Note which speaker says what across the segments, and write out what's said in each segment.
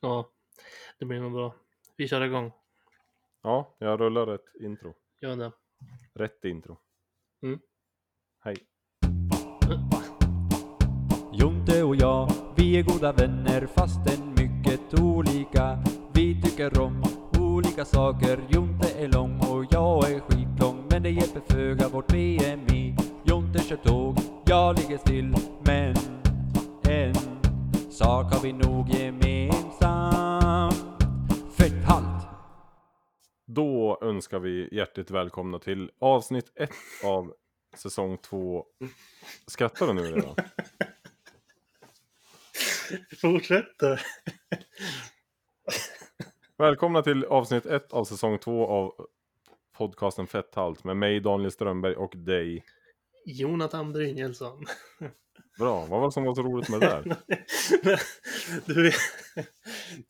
Speaker 1: Ja, det blir nog bra. Vi kör igång.
Speaker 2: Ja, jag rullar ett intro.
Speaker 1: Gör det.
Speaker 2: Rätt intro.
Speaker 1: Mm.
Speaker 2: Hej.
Speaker 3: Jonte och jag, vi är goda vänner fastän mycket olika. Vi tycker om olika saker. Jonte är lång och jag är skitlång. Men det hjälper föga vårt BMI. Jonte kör tåg, jag ligger still. Men en sak har vi nog gemensamt. Fett halt!
Speaker 2: Då önskar vi hjärtligt välkomna till avsnitt ett av säsong två. Skrattar du nu redan?
Speaker 1: Fortsätter.
Speaker 2: Välkomna till avsnitt ett av säsong två av podcasten Fetthalt med mig Daniel Strömberg och dig.
Speaker 1: Jonathan Brynjelsson.
Speaker 2: Bra, vad var det som var så roligt med det där?
Speaker 1: du, vet,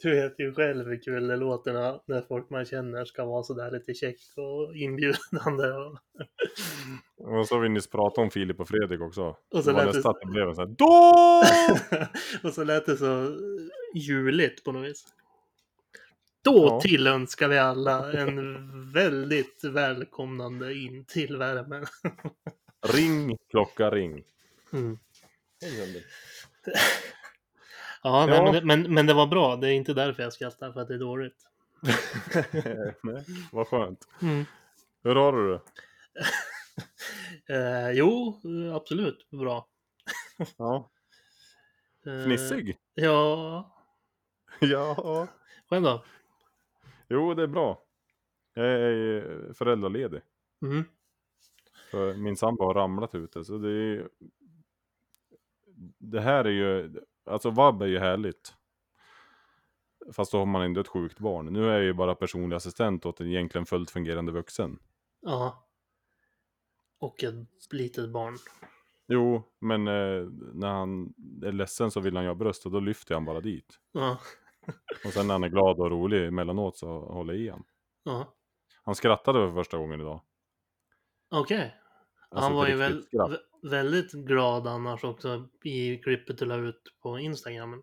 Speaker 1: du vet ju själv hur kul det låter när, när folk man känner ska vara sådär lite käck och inbjudande. Och,
Speaker 2: Och så har vi nyss pratat om Filip och Fredrik också.
Speaker 1: Och så
Speaker 2: det
Speaker 1: lät det-
Speaker 2: att det blev en sån här DÅ!
Speaker 1: och så lät det så juligt på något vis. Då
Speaker 2: Ja.
Speaker 1: tillönskar vi alla en väldigt välkomnande in till värmen.
Speaker 2: Ring, klocka, ring.
Speaker 1: Mm.
Speaker 2: Ja.
Speaker 1: Ja, nej,
Speaker 2: Ja.
Speaker 1: Men, det- men, men det var bra. Det är inte därför jag skrattar, för att det är dåligt.
Speaker 2: Nej, vad skönt.
Speaker 1: Mm.
Speaker 2: Hur har du det?
Speaker 1: Eh, jo, absolut bra.
Speaker 2: Ja.
Speaker 1: Eh,
Speaker 2: Fnissig?
Speaker 1: Ja,
Speaker 2: Ja.
Speaker 1: själv då?
Speaker 2: Jo, det är bra. Jag är föräldraledig.
Speaker 1: Mm.
Speaker 2: För min sambo har ramlat ute. Så det är Det här är ju... Alltså vab är ju härligt. Fast då har man ändå ett sjukt barn. Nu är jag ju bara personlig assistent åt en egentligen fullt fungerande vuxen.
Speaker 1: Ja. Och ett litet barn.
Speaker 2: Jo, men eh, när han är ledsen så vill han ju ha bröst och då lyfter han bara dit.
Speaker 1: Ja.
Speaker 2: Och sen när han är glad och rolig emellanåt så håller jag i han.
Speaker 1: ja.
Speaker 2: Han skrattade för första gången idag.
Speaker 1: Okej.
Speaker 2: Alltså
Speaker 1: Han var ju väl, väldigt glad annars också i klippet du la ut på Instagram.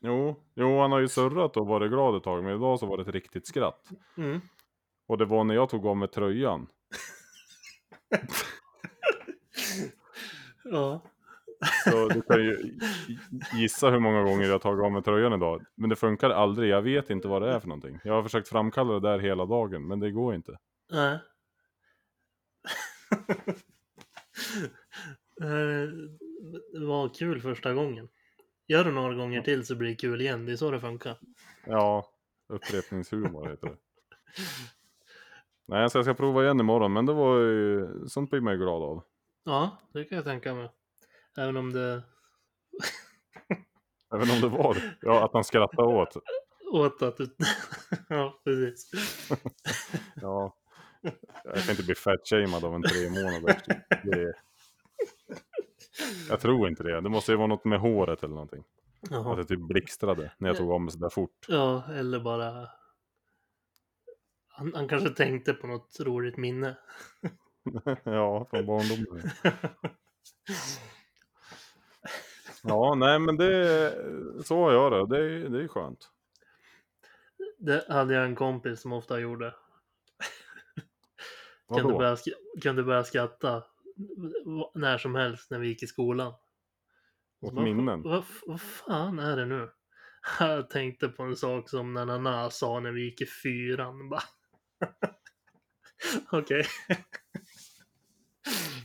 Speaker 2: Jo, jo, han har ju surrat och varit glad ett tag, men idag så var det ett riktigt skratt.
Speaker 1: Mm.
Speaker 2: Och det var när jag tog av mig tröjan.
Speaker 1: Ja.
Speaker 2: Så du kan ju gissa hur många gånger jag har tagit av mig tröjan idag. Men det funkar aldrig, jag vet inte vad det är för någonting. Jag har försökt framkalla det där hela dagen, men det går inte.
Speaker 1: Nej. Eh, det var kul första gången. Gör det några gånger till så blir det kul igen. Det är så det funkar.
Speaker 2: Ja, upprepningshumor heter det. Nej, så jag ska prova igen imorgon, men det var ju, sånt blir man ju glad av.
Speaker 1: Ja, det kan jag tänka mig. Även om det
Speaker 2: Även om det var, ja, att han skrattade åt.
Speaker 1: åt att du... ja, precis.
Speaker 2: Ja. Jag kan inte bli fatshamead av en tre månader. Det... Jag tror inte det. Det måste ju vara något med håret eller någonting. Att
Speaker 1: Jaha.
Speaker 2: det typ blixtrade när jag tog av mig sådär fort.
Speaker 1: Ja, eller bara... Han, han kanske tänkte på något roligt minne.
Speaker 2: ja, från barndomen. Ja, nej men det... Så har jag det. Det är, det är skönt.
Speaker 1: Det hade jag en kompis som ofta gjorde. Kunde
Speaker 2: Vadå?
Speaker 1: börja, sk- kunde börja skratta när som helst när vi gick i skolan.
Speaker 2: Åt
Speaker 1: Vad-
Speaker 2: minnen?
Speaker 1: Vad, vad fan är det nu? Jag tänkte på en sak som när Nana sa när vi gick i fyran. Okej.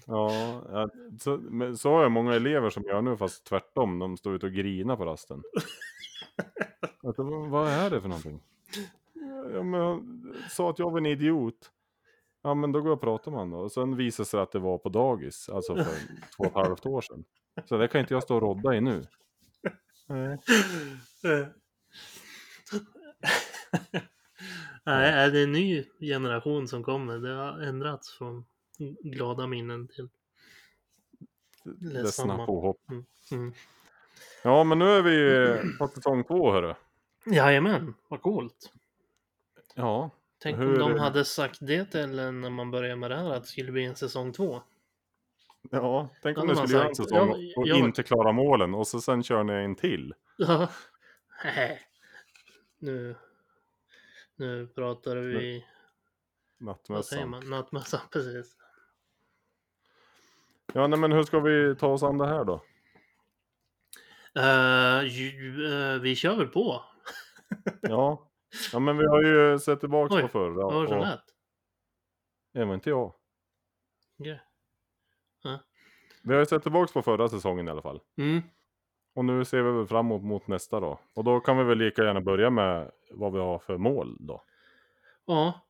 Speaker 2: Ja, så, men så har jag många elever som gör nu fast tvärtom. De står ute och grinar på rasten. Alltså, vad- är det för någonting? Ja, men sa att jag var en idiot. Ja men då går jag och pratar med honom då. Och sen visade det sig att det var på dagis. Alltså för två och ett halvt år sedan. Så det kan inte jag stå och rodda i nu. Nej.
Speaker 1: Nej, det är en ny generation som kommer. Det har ändrats från glada minnen till
Speaker 2: Ledsna påhopp.
Speaker 1: Mm.
Speaker 2: Ja men nu är vi på säsong två hörru.
Speaker 1: Jajamän, vad coolt.
Speaker 2: Ja.
Speaker 1: Tänk
Speaker 2: Hur-
Speaker 1: om de hade sagt det till en när man började med det här att det skulle bli en säsong två.
Speaker 2: Ja, tänk om
Speaker 1: Ja,
Speaker 2: ni skulle göra en säsong och
Speaker 1: ja.
Speaker 2: inte klara målen och så sen kör ni en till.
Speaker 1: Ja. Nu, nu pratar vi,
Speaker 2: Nattmössan.
Speaker 1: nattmössan precis.
Speaker 2: Ja, nej, men hur ska vi ta oss an det här då?
Speaker 1: Uh, ju, eh, vi kör väl på.
Speaker 2: Ja, ja men vi har ju sett tillbaka
Speaker 1: Oj,
Speaker 2: på förra.
Speaker 1: Vad var det
Speaker 2: och-
Speaker 1: lät?
Speaker 2: Även inte jag.
Speaker 1: Okej.
Speaker 2: Vi har ju sett tillbaka på förra säsongen i alla fall.
Speaker 1: Mm.
Speaker 2: Och nu ser vi väl framåt mot nästa då. Och då kan vi väl lika gärna börja med vad vi har för mål då.
Speaker 1: Ja.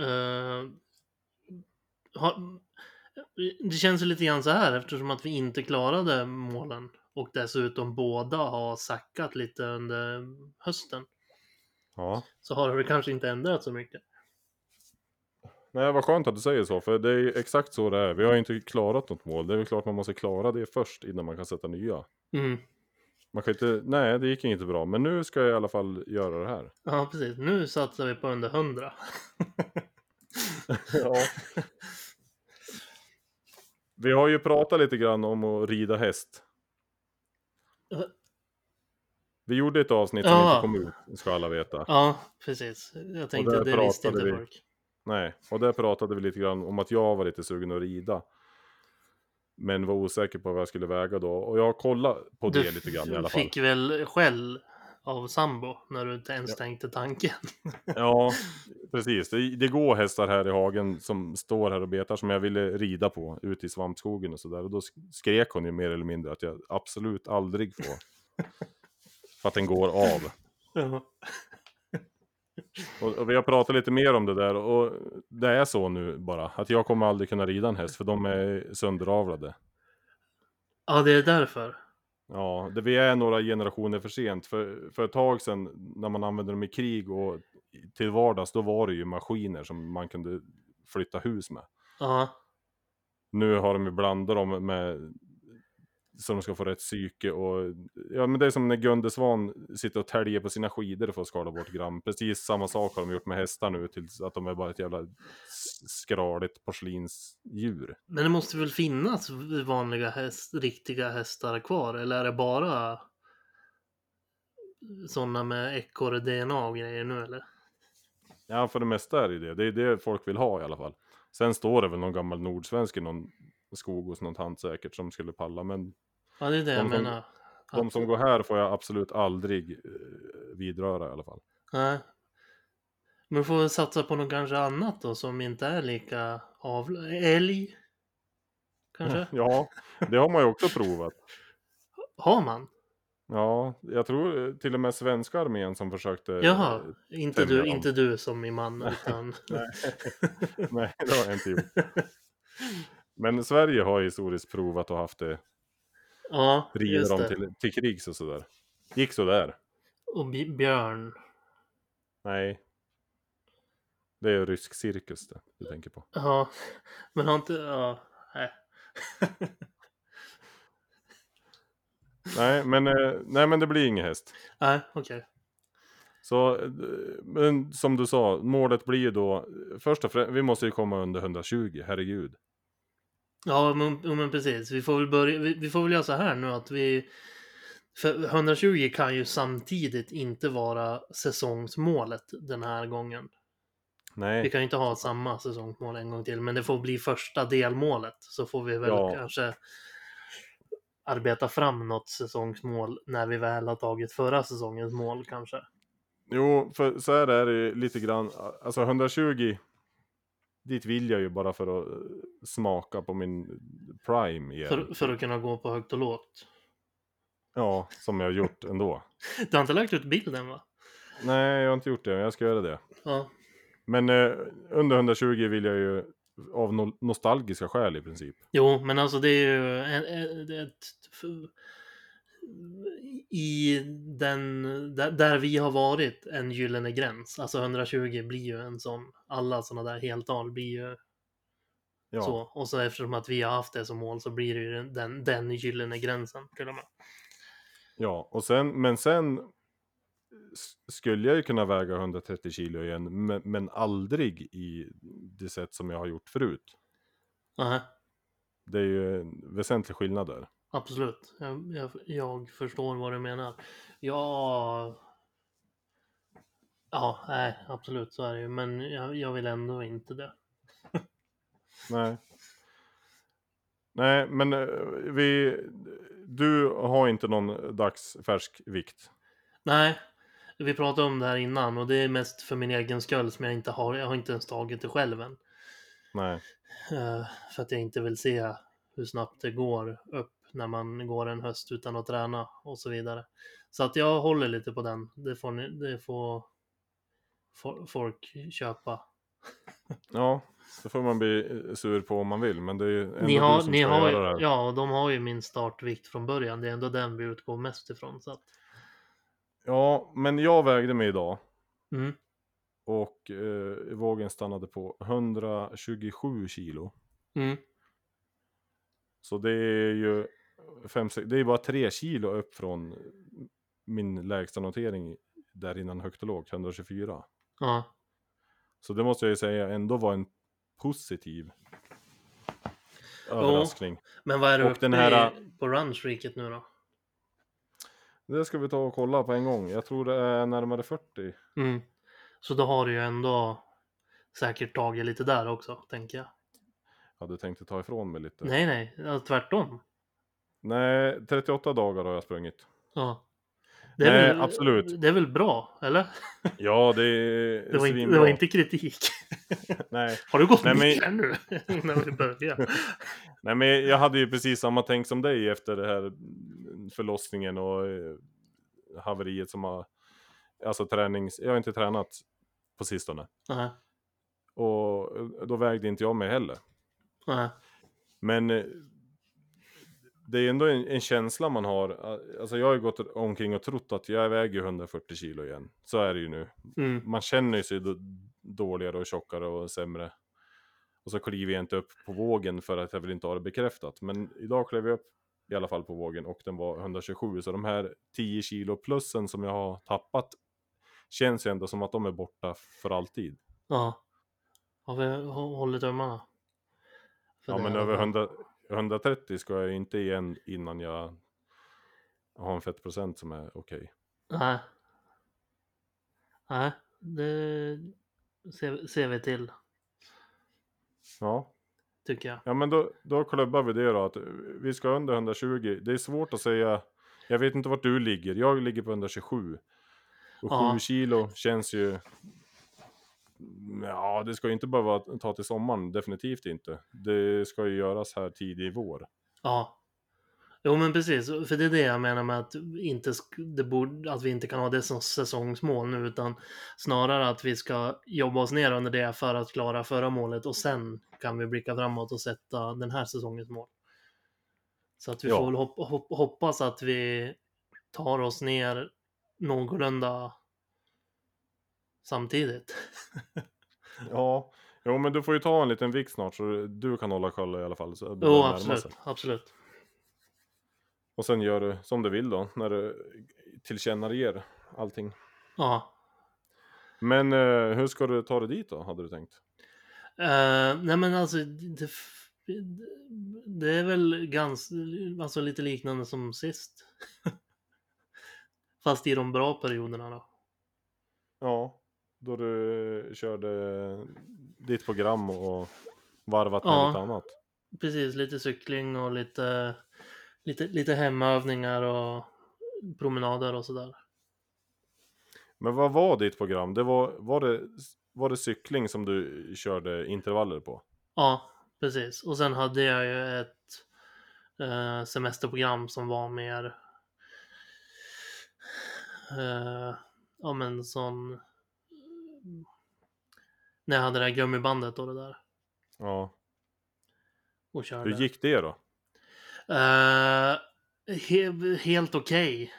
Speaker 1: Eh, ha, det känns ju lite grann så här eftersom att vi inte klarade målen och dessutom båda har sackat lite under hösten.
Speaker 2: Ja.
Speaker 1: Så har det kanske inte ändrat så mycket.
Speaker 2: Nej, vad skönt att du säger så, för det är exakt så det är. Vi har ju inte klarat något mål. Det är ju klart man måste klara det först innan man kan sätta nya.
Speaker 1: Mm.
Speaker 2: Man kan inte, nej det gick inte bra, men nu ska jag i alla fall göra det här.
Speaker 1: Ja, precis. Nu satsar vi på under 100.
Speaker 2: ja. Vi har ju pratat lite grann om att rida häst. Vi gjorde ett avsnitt som
Speaker 1: Ja.
Speaker 2: inte kom ut, ska alla veta.
Speaker 1: Ja, precis. Jag tänkte att det visste inte
Speaker 2: vi.
Speaker 1: folk.
Speaker 2: Nej, och där pratade vi lite grann om att jag var lite sugen att rida. Men var osäker på vad jag skulle väga då. Och jag kollat på det lite grann i alla fall.
Speaker 1: fick väl skäll av sambo när du inte ens
Speaker 2: Ja.
Speaker 1: tänkte tanken.
Speaker 2: Ja, precis. Det, det går hästar här i hagen som står här och betar som jag ville rida på ute i svampskogen och sådär. Och då sk- skrek hon ju mer eller mindre att jag absolut aldrig får. För att den går av.
Speaker 1: Ja.
Speaker 2: Och, och vi har pratat lite mer om det där och det är så nu bara. Att jag kommer aldrig kunna rida en häst för de är sönderavlade.
Speaker 1: ja, det är därför.
Speaker 2: Ja, det, vi är några generationer för sent. För, för ett tag sedan när man använde dem i krig och till vardags då var det ju maskiner som man kunde flytta hus med.
Speaker 1: Ja,
Speaker 2: Nu har de ju blandat dem med så de ska få rätt psyke och ja men det är som när Gunde Svan sitter och täljer på sina skidor för att skala bort gram. Precis samma sak har de gjort med hästar nu tills att de är bara ett jävla skraligt porslinsdjur.
Speaker 1: men det måste väl finnas vanliga häst, riktiga hästar kvar? Eller är det bara sådana med ekorre-DNA och grejer nu eller?
Speaker 2: Ja för det mesta är det det. Det är det folk vill ha i alla fall. Sen står det väl någon gammal nordsvensk i någon skog hos någon tant säkert som skulle palla men
Speaker 1: Ja, det är det jag
Speaker 2: De som-
Speaker 1: menar.
Speaker 2: de som går här får jag absolut aldrig eh, vidröra i alla fall.
Speaker 1: Nej. Men får vi satsa på något kanske annat då som inte är lika av... Älg? Kanske?
Speaker 2: Ja, det har man ju också provat.
Speaker 1: Har man?
Speaker 2: Ja, jag tror eh, till och med svenska armén som försökte...
Speaker 1: Jaha, inte du,
Speaker 2: dem.
Speaker 1: inte du som min man utan...
Speaker 2: Nej, det har jag inte gjort. Men Sverige har historiskt provat och haft det,
Speaker 1: ja, just
Speaker 2: dem till, till krigs och sådär. Gick sådär.
Speaker 1: Och björn.
Speaker 2: Nej. Det är rysk cirkus det du tänker på.
Speaker 1: Ja, men har inte... Ja, nej.
Speaker 2: Nej, men, eh, nej, men det blir ingen häst.
Speaker 1: Nej, okej.
Speaker 2: Så, eh, men som du sa, målet blir ju då, först och främst, vi måste ju komma under 120, herregud.
Speaker 1: Ja, men, men precis. Vi får väl börja... Vi, vi får väl göra så här nu att vi... För 120 kan ju samtidigt inte vara säsongsmålet den här gången. Vi
Speaker 2: Nej,
Speaker 1: kan ju inte ha samma säsongsmål en gång till, men det får bli första delmålet. Så får vi väl
Speaker 2: Ja.
Speaker 1: kanske arbeta fram något säsongsmål när vi väl har tagit förra säsongens mål kanske.
Speaker 2: jo, för så här är det lite grann, alltså 120, dit vill jag ju bara för att eh, smaka på min prime igen.
Speaker 1: För, för att kunna gå på högt och lågt.
Speaker 2: Ja, som jag har gjort ändå.
Speaker 1: Du har inte lagt ut bilden va?
Speaker 2: Nej, jag har inte gjort det, men jag ska göra det.
Speaker 1: Ja.
Speaker 2: Men eh, under 120 vill jag ju av no nostalgiska skäl i princip.
Speaker 1: Jo, men alltså det är ju det är ett, i den, där, där vi har varit en gyllene gräns. Alltså 120 blir ju en sån, alla sådana där heltal blir ju
Speaker 2: Ja,
Speaker 1: så. Och så eftersom att vi har haft det som mål så blir det ju den, den gyllene gränsen till och med.
Speaker 2: ja. Och sen, men sen skulle jag ju kunna väga 130 kilo igen, men, men aldrig i det sätt som jag har gjort förut.
Speaker 1: Nej,
Speaker 2: Det är ju en väsentlig skillnad där.
Speaker 1: Absolut. Jag, jag, jag förstår vad du menar. Jag Ja, nej, absolut så är det ju. Men jag, jag vill ändå inte det.
Speaker 2: Nej. Nej, men eh, vi... Du har inte någon dagsfärsk vikt.
Speaker 1: Nej, vi pratade om det här innan och det är mest för min egen skull som jag inte har. Jag har inte ens tagit det själv än.
Speaker 2: Nej.
Speaker 1: Eh, för att jag inte vill se hur snabbt det går upp när man går en höst utan att träna och så vidare. Så att jag håller lite på den. Det får, ni, det får fo- folk köpa.
Speaker 2: Ja, det får man bli eh, sur på om man vill, men det är ju ändå
Speaker 1: Ni
Speaker 2: du
Speaker 1: har,
Speaker 2: som
Speaker 1: ni
Speaker 2: ska
Speaker 1: har,
Speaker 2: göra det här.
Speaker 1: ja, och de har ju min startvikt från början. Det är ändå den vi utgår mest ifrån. Så att,
Speaker 2: Ja, men jag vägde mig idag
Speaker 1: mm,
Speaker 2: och eh, vågen stannade på 127 kilo.
Speaker 1: mm,
Speaker 2: Så det är ju fem, det är bara tre kilo upp från min lägsta notering där innan högt och lågt, 124.
Speaker 1: ja,
Speaker 2: Så det måste jag ju säga ändå var en positiv överraskning.
Speaker 1: men vad är
Speaker 2: Och
Speaker 1: uppe
Speaker 2: den här-
Speaker 1: i, på runstreaket nu då?
Speaker 2: Det ska vi ta och kolla på en gång. Jag tror det är närmare 40.
Speaker 1: Mm. Så då har du ju ändå säkert tagit lite där också, tänker jag.
Speaker 2: Hade tänkt att ta ifrån mig lite.
Speaker 1: Nej, nej, ja, tvärtom.
Speaker 2: Nej, 38 dagar har jag sprungit.
Speaker 1: Ja. Det är
Speaker 2: Nej,
Speaker 1: väl,
Speaker 2: absolut.
Speaker 1: Det är väl bra, eller?
Speaker 2: Ja, det är
Speaker 1: Det var, inte, det var inte kritik.
Speaker 2: Nej.
Speaker 1: Har du gått
Speaker 2: Nej, men-
Speaker 1: nu? Innan vi börjar.
Speaker 2: Nej, men jag hade ju precis samma tänk som dig efter det här förlossningen och eh, haveriet som har... Alltså tränings... Jag har inte tränat på sistone.
Speaker 1: Nej,
Speaker 2: Och då vägde inte jag mig heller.
Speaker 1: nej,
Speaker 2: Men eh, det är ändå en, en känsla man har. Alltså jag har ju gått omkring och trott att jag väger 140 kilo igen. Så är det ju nu.
Speaker 1: mm,
Speaker 2: Man känner ju sig då, dåligare och tjockare och sämre. Och så kliver jag inte upp på vågen för att jag vill inte ha det bekräftat. Men idag klev jag upp i alla fall på vågen och den var 127. Så de här 10 kilo plussen som jag har tappat känns ju ändå som att de är borta för alltid.
Speaker 1: ja. Har vi hå- hållit? För
Speaker 2: Ja men över
Speaker 1: fall.
Speaker 2: 100, 130 ska jag inte igen innan jag har en fettprocent som är okej.
Speaker 1: Nej. Nej, det ser, ser vi till,
Speaker 2: Ja.
Speaker 1: tycker jag.
Speaker 2: ja men då, då klubbar vi det då att vi ska under 120. Det är svårt att säga. Jag vet inte vart du ligger. Jag ligger på 127. Och 7
Speaker 1: Ja.
Speaker 2: kilo känns ju. Ja det ska ju inte behöva ta till sommaren. Definitivt inte. Det ska ju göras här tidig i vår.
Speaker 1: Ja. Jo men precis, för det är det jag menar med att, inte, det borde, att vi inte kan ha det som säsongsmål nu utan snarare att vi ska jobba oss ner under det för att klara förra målet och sen kan vi blicka framåt och sätta den här säsongens mål. Så att vi
Speaker 2: Ja.
Speaker 1: får väl hopp, hopp, hoppas att vi tar oss ner någorlunda samtidigt.
Speaker 2: Ja. Jo men du får ju ta en liten vikt snart så du kan hålla koll i alla fall. Så
Speaker 1: Jo, absolut,
Speaker 2: sig.
Speaker 1: absolut.
Speaker 2: Och sen gör du som du vill då, när du tillkännager allting.
Speaker 1: Ja.
Speaker 2: Men eh, hur ska du ta dig dit då, hade du tänkt?
Speaker 1: Uh, nej men alltså, det, det är väl ganska, alltså lite liknande som sist. Fast i de bra perioderna då.
Speaker 2: Ja, då du körde ditt program och varvat med
Speaker 1: Ja.
Speaker 2: lite annat.
Speaker 1: Precis, lite cykling och lite, lite, lite hemövningar och promenader och sådär.
Speaker 2: Men vad var ditt program? Det var, var, det, var det cykling som du körde intervaller på?
Speaker 1: Ja, precis. Och sen hade jag ju ett eh, semesterprogram som var mer eh, ja men sån när jag hade det här gummibandet och det där
Speaker 2: Ja.
Speaker 1: och körde.
Speaker 2: Hur gick det då?
Speaker 1: Eh, he helt okej.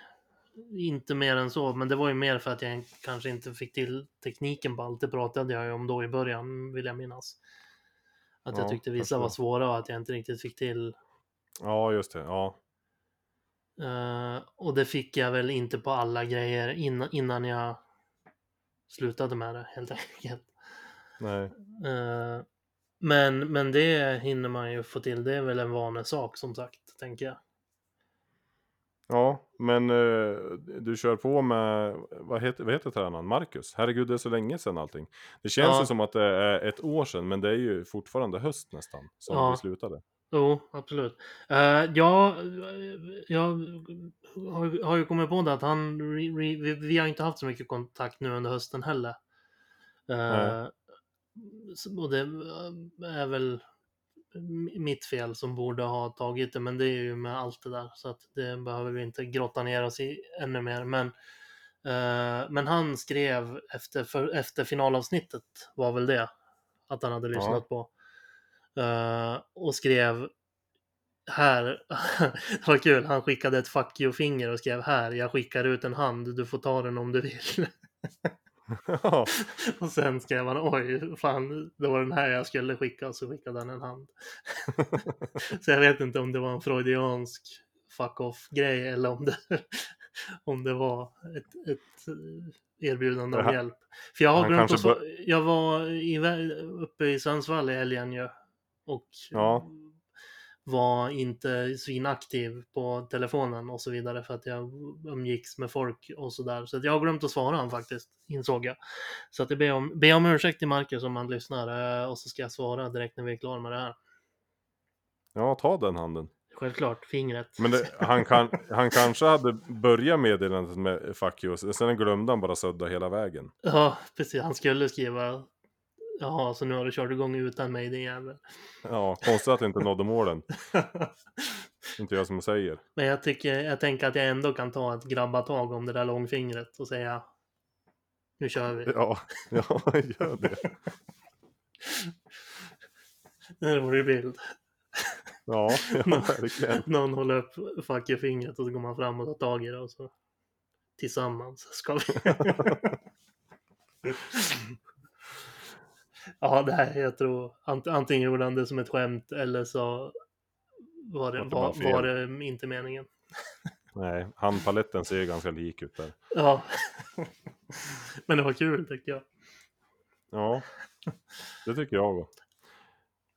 Speaker 1: Inte mer än så, men det var ju mer för att jag kanske inte fick till tekniken på allt. Det pratade jag ju om då i början, vill jag minnas. Att jag
Speaker 2: Ja,
Speaker 1: tyckte vissa var svåra och att jag inte riktigt fick till.
Speaker 2: Ja, just det. Ja.
Speaker 1: Eh, och det fick jag väl inte på alla grejer innan, innan jag slutade med det, helt enkelt.
Speaker 2: Nej.
Speaker 1: Eh, men, men det hinner man ju få till. Det är väl en vanesak som sagt, tänker jag.
Speaker 2: Ja, men eh, du kör på med, vad heter, vad heter tränaren? Marcus? Herregud, det är så länge sedan allting. Det känns
Speaker 1: Ja.
Speaker 2: ju som att det är ett år sedan, men det är ju fortfarande höst nästan, som
Speaker 1: Ja.
Speaker 2: vi slutade.
Speaker 1: Jo, absolut. Uh, ja, jag har, har ju kommit på det att han, re, re, vi, vi har inte haft så mycket kontakt nu under hösten heller. Uh, och det eh, är väl mitt fel som borde ha tagit det, men det är ju med allt det där så att det behöver vi inte grotta ner oss i ännu mer. Men, eh, men han skrev efter, för, efter finalavsnittet var väl det att han hade lyssnat på. Eh, och skrev här, det var kul, han skickade ett fuck you-finger och skrev här, jag skickar ut en hand, du får ta den om du vill. Och sen skrev han oj, fan, det var den här jag skulle skicka och så skickade han en hand. så jag vet inte om det var en freudiansk fuck off-grej eller om det, om det var ett, ett erbjudande om hjälp. För jag har
Speaker 2: kanske
Speaker 1: svara, jag var i, uppe i Sundsvall i helgen ju. Och
Speaker 2: Ja.
Speaker 1: var inte svinaktiv på telefonen och så vidare för att jag umgicks med folk och sådär. Så att jag har glömt att svara han faktiskt, insåg jag. Så att jag ber om, ber om ursäkt till Marcus om han lyssnar eh, och så ska jag svara direkt när vi är klara med det här.
Speaker 2: ja, ta den handen.
Speaker 1: Självklart, fingret.
Speaker 2: Men det, han, kan, han kanske hade börjat meddelandet med fuck you, sen glömde han bara sudda hela vägen.
Speaker 1: Ja, precis. Han skulle skriva Jaha, så nu har du kört igång utan mig din jävel.
Speaker 2: Ja, konstigt att det inte nådde målen. Inte jag som säger.
Speaker 1: Men jag, tycker, jag tänker att jag ändå kan ta ett grabbatag om det där långfingret och säga Nu kör vi.
Speaker 2: Ja, ja gör det.
Speaker 1: Det vore ju bild.
Speaker 2: Ja, ja verkligen.
Speaker 1: Någon håller upp fuck you-fingret och så går man fram och tar tag i det och så tillsammans ska vi. Ja, det här, jag tror ant, antingen gjorde han det som ett skämt eller så var det, var, var det inte meningen.
Speaker 2: Nej, handpaletten ser ganska lik ut där.
Speaker 1: Ja. Men det var kul tyckte jag.
Speaker 2: Ja, det tycker jag också.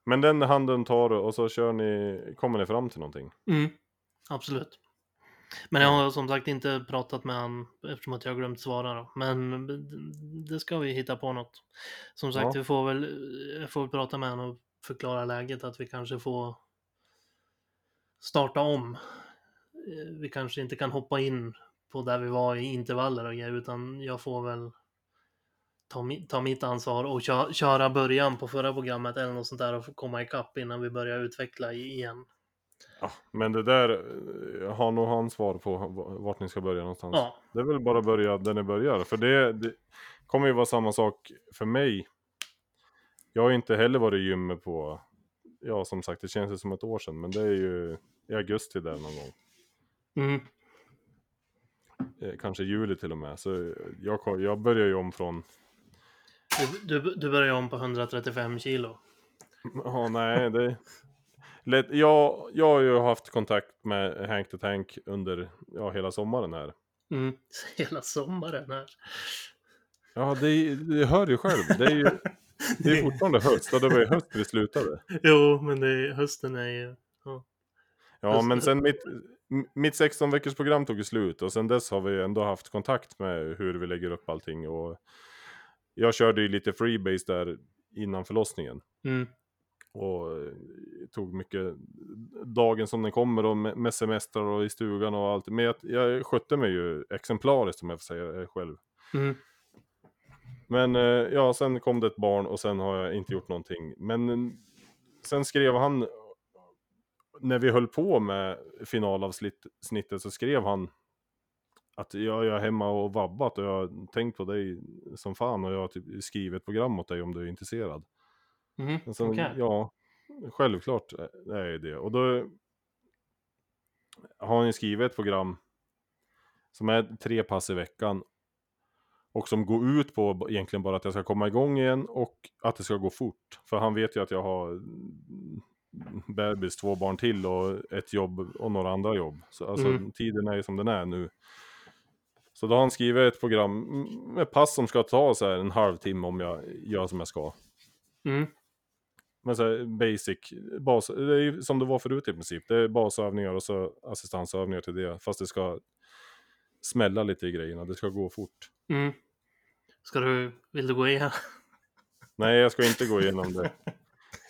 Speaker 2: Men den handen tar du och så kör ni, kommer ni fram till någonting?
Speaker 1: Mm, absolut. Men jag har som sagt inte pratat med han eftersom att jag glömt svara då. Men det ska vi hitta på något. Som sagt,
Speaker 2: Ja.
Speaker 1: vi får väl, jag får väl prata med honom och förklara läget att vi kanske får starta om. Eh, Vi kanske inte kan hoppa in på där vi var i intervaller och grejer utan jag får väl ta, ta mitt ansvar och kö- köra början på förra programmet eller något sånt där och få komma ikapp innan vi börjar utveckla igen.
Speaker 2: Ja, men det där eh, har nog han svar på vart ni ska börja någonstans.
Speaker 1: Ja,
Speaker 2: Det är väl bara att börja där ni börjar. För det, det kommer ju vara samma sak för mig. Jag har inte heller varit i gymmet på, ja som sagt det känns ju som ett år sedan. Men det är ju i augusti där någon gång.
Speaker 1: mm,
Speaker 2: Eh, kanske juli till och med. Så jag, jag börjar ju om från,
Speaker 1: Du, du, du börjar om på 135 kilo.
Speaker 2: ja nej det... Jag, jag har ju haft kontakt med Hank the Tank under ja, hela sommaren här.
Speaker 1: Mm. Hela sommaren här.
Speaker 2: Ja, det, det hör ju själv. Det är ju det är fortfarande höst. Och det var ju höst vi slutade.
Speaker 1: Jo, men det är, hösten är ju...
Speaker 2: Ja,
Speaker 1: Höst-
Speaker 2: men sen mitt, mitt 16 veckors program tog ju slut och sen dess har vi ändå haft kontakt med hur vi lägger upp allting. Och jag körde ju lite freebase där innan förlossningen.
Speaker 1: Mm.
Speaker 2: Och eh, tog mycket dagen som den kommer och med semestrar och i stugan och allt. Men jag, jag skötte mig ju exemplariskt om jag får säga det själv.
Speaker 1: Mm.
Speaker 2: Men eh, ja, sen kom det ett barn och sen har jag inte gjort någonting. Men eh, sen skrev han, när vi höll på med finalavsnittet så skrev han att jag är hemma och vabbat och jag har tänkt på dig som fan och jag har typ skrivit ett program åt dig om du är intresserad.
Speaker 1: Mm.
Speaker 2: Men sen,
Speaker 1: Okej.
Speaker 2: Ja, självklart är det det. Och då har han ju skrivit ett program som är tre pass i veckan. Och som går ut på egentligen bara att jag ska komma igång igen och att det ska gå fort. För han vet ju att jag har mm, bebis, två barn till och ett jobb och några andra jobb. Så alltså
Speaker 1: Mm.
Speaker 2: tiden är ju som den är nu. Så då har han skrivit ett program med pass som ska ta så här en halvtimme om jag gör som jag ska.
Speaker 1: Mm.
Speaker 2: Men så här basic, bas, det är ju som det var förut i princip. Det är basövningar och så assistansövningar till det. Fast det ska smälla lite i grejerna, det ska gå fort.
Speaker 1: Mm. Ska du, vill du gå igen?
Speaker 2: Nej, jag ska inte gå igenom det.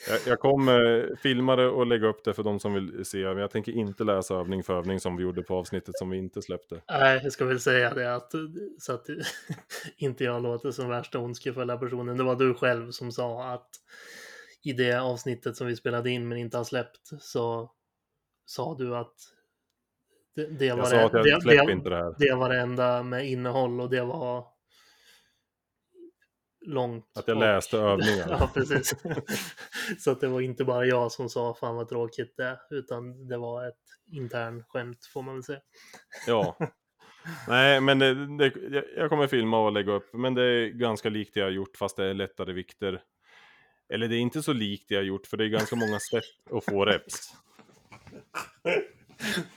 Speaker 2: Jag, jag kommer filma det och lägga upp det för de som vill se. Men jag tänker inte läsa övning för övning som vi gjorde på avsnittet som vi inte släppte.
Speaker 1: Nej, jag ska väl säga det att så att inte jag låter som värsta ondskefulla personen. Det var du själv som sa att i det avsnittet som vi spelade in men inte har släppt så sa du att det, det var det, det, det,
Speaker 2: det
Speaker 1: var det enda med innehåll och det var långt.
Speaker 2: Att jag
Speaker 1: och-
Speaker 2: läste övningar.
Speaker 1: ja, precis. så att det var inte bara jag som sa fan vad tråkigt det utan det var ett intern skämt får man väl säga.
Speaker 2: Ja. Nej, men det, det, jag- jag kommer filma och lägga upp. Men det är ganska likt det jag har gjort fast det är lättare vikter. Eller det är inte så likt det jag gjort för det är ganska många sätt att få reps.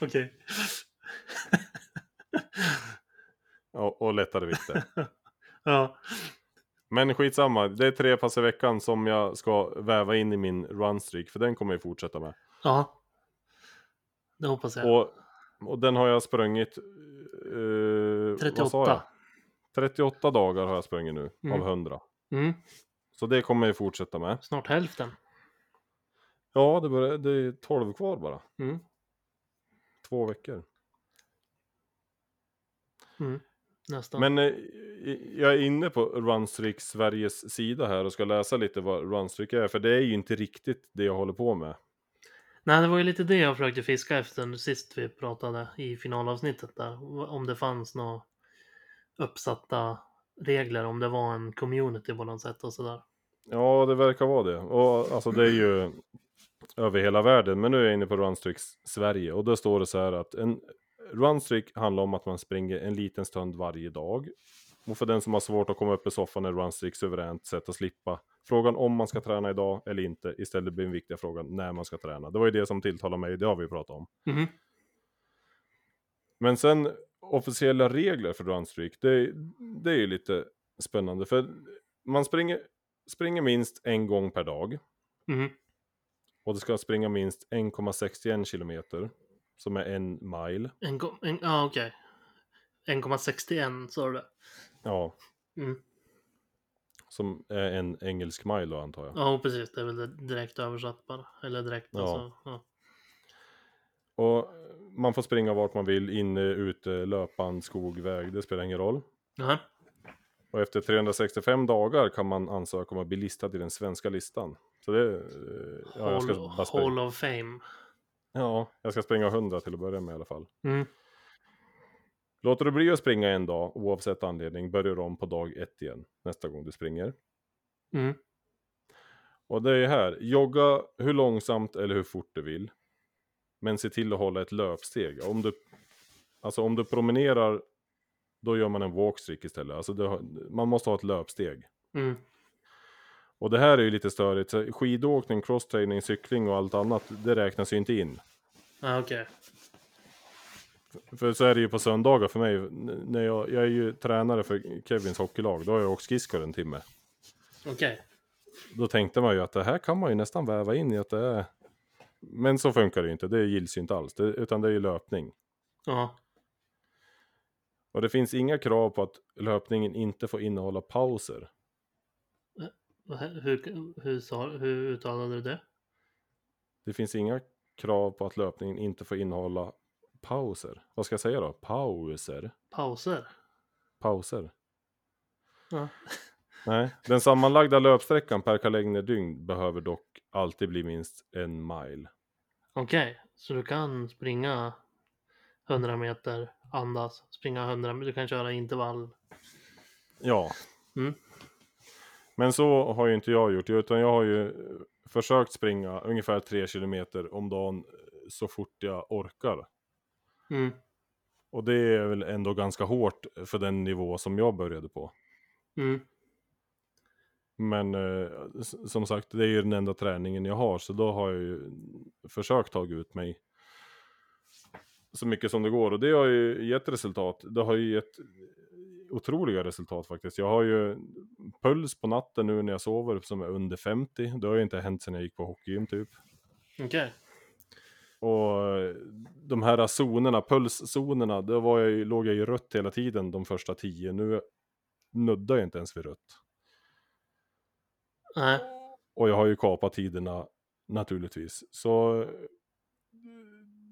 Speaker 1: Okej.
Speaker 2: Och, och lättare vikter.
Speaker 1: Ja.
Speaker 2: Men skitsamma, det är tre pass i veckan som jag ska väva in i min runstreak. För den kommer jag fortsätta med.
Speaker 1: Ja. Det hoppas jag.
Speaker 2: Och, och den har jag sprungit... Uh,
Speaker 1: 38.
Speaker 2: 38 dagar har jag sprungit nu
Speaker 1: Mm.
Speaker 2: av 100.
Speaker 1: Mm.
Speaker 2: Så det kommer jag fortsätta med.
Speaker 1: Snart hälften.
Speaker 2: Ja, det, börjar, det är 12 kvar bara.
Speaker 1: Mm.
Speaker 2: Två veckor.
Speaker 1: Mm. Nästan.
Speaker 2: Men eh, jag är inne på Runstreak Sveriges sida här och ska läsa lite vad Runstreak är. För det är ju inte riktigt det jag håller på med.
Speaker 1: Nej, det var ju lite det jag försökte fiska efter sist vi pratade i finalavsnittet där. Om det fanns några uppsatta regler, om det var en community på något sätt och sådär.
Speaker 2: Ja, det verkar vara det. Och alltså det är ju över hela världen. Men nu är jag inne på Runstreak Sverige. Och då står det så här att en Runstreak handlar om att man springer en liten stund varje dag. Och för den som har svårt att komma upp i soffan är Runstreak suveränt sätt att slippa frågan om man ska träna idag eller inte. Istället blir den viktiga frågan när man ska träna. Det var ju det som tilltalade mig, det har vi pratat om.
Speaker 1: Mhm.
Speaker 2: Men sen officiella regler för Runstreak, det, det är ju lite spännande. För man springer, springer minst en gång per dag.
Speaker 1: Mhm.
Speaker 2: Och det ska springa minst 1,61 kilometer. Som är en mile.
Speaker 1: En, en, ja, okej. 1,61 sa du det?
Speaker 2: Ja,
Speaker 1: Mm.
Speaker 2: som är en engelsk mile då antar jag.
Speaker 1: Ja, precis. Det är väl direkt översatt bara. Eller direkt
Speaker 2: Ja.
Speaker 1: alltså. Ja.
Speaker 2: Och man får springa vart man vill, inne, ute, löpband, skog, väg, det spelar ingen roll.
Speaker 1: Jaha.
Speaker 2: Och efter 365 dagar kan man ansöka om att bli listad i den svenska listan. Så det... eh, Ja, jag ska,
Speaker 1: Hall,
Speaker 2: bara springa,
Speaker 1: Hall of Fame.
Speaker 2: ja, jag ska springa 100 till att börja med i alla fall.
Speaker 1: Mm.
Speaker 2: Låter du bli att springa en dag, oavsett anledning, börjar du om på dag ett igen. Nästa gång du springer.
Speaker 1: Mm.
Speaker 2: Och det är här, jogga hur långsamt eller hur fort du vill. Men se till att hålla ett löpsteg. Om du, alltså om du promenerar, då gör man en walkstreak istället. Alltså det, man måste ha ett löpsteg.
Speaker 1: Mm.
Speaker 2: Och det här är ju lite störigt. Så Skidåkning, crosstraining, cykling och allt annat, det räknas ju inte in.
Speaker 1: Ja, okej.
Speaker 2: För så är det ju på söndagar för mig. När jag, jag är ju tränare för Kevins hockeylag, då har jag åkt skridskor en timme.
Speaker 1: Okej.
Speaker 2: Då tänkte man ju att det här kan man ju nästan väva in i att det är... Men så funkar det ju inte, det gills ju inte alls. Det, utan det är ju löpning.
Speaker 1: Ja.
Speaker 2: Och det finns inga krav på att löpningen inte får innehålla pauser.
Speaker 1: Hur, hur, sa, hur uttalade du det?
Speaker 2: Det finns inga krav på att löpningen inte får innehålla pauser. Vad ska jag säga då? Pauser?
Speaker 1: Pauser?
Speaker 2: Pauser?
Speaker 1: Ja.
Speaker 2: Nej, den sammanlagda löpsträckan per kalenderdyngn behöver dock alltid bli minst en mile.
Speaker 1: Okej, så du kan springa 100 meter, andas, springa 100 meter, du kan köra intervall.
Speaker 2: Ja.
Speaker 1: Mm.
Speaker 2: Men så har ju inte jag gjort, utan jag har ju försökt springa ungefär 3 kilometer om dagen eh, så fort jag orkar.
Speaker 1: Mm.
Speaker 2: Och det är väl ändå ganska hårt för den nivå som jag började på.
Speaker 1: Mm.
Speaker 2: Men eh, som sagt, det är ju den enda träningen jag har, så då har jag ju försökt ta ut mig så mycket som det går. Och det har ju gett resultat. Det har ju gett otroliga resultat faktiskt. Jag har ju puls på natten nu när jag sover som är under 50. Det har ju inte hänt sedan jag gick på hockeygym typ.
Speaker 1: Okej.
Speaker 2: Och eh, de här zonerna, pulszonerna, då var jag, låg jag i rött hela tiden de första tio. Nu nuddar jag inte ens vid rött.
Speaker 1: Nej.
Speaker 2: Och jag har ju kapat tiderna naturligtvis. Så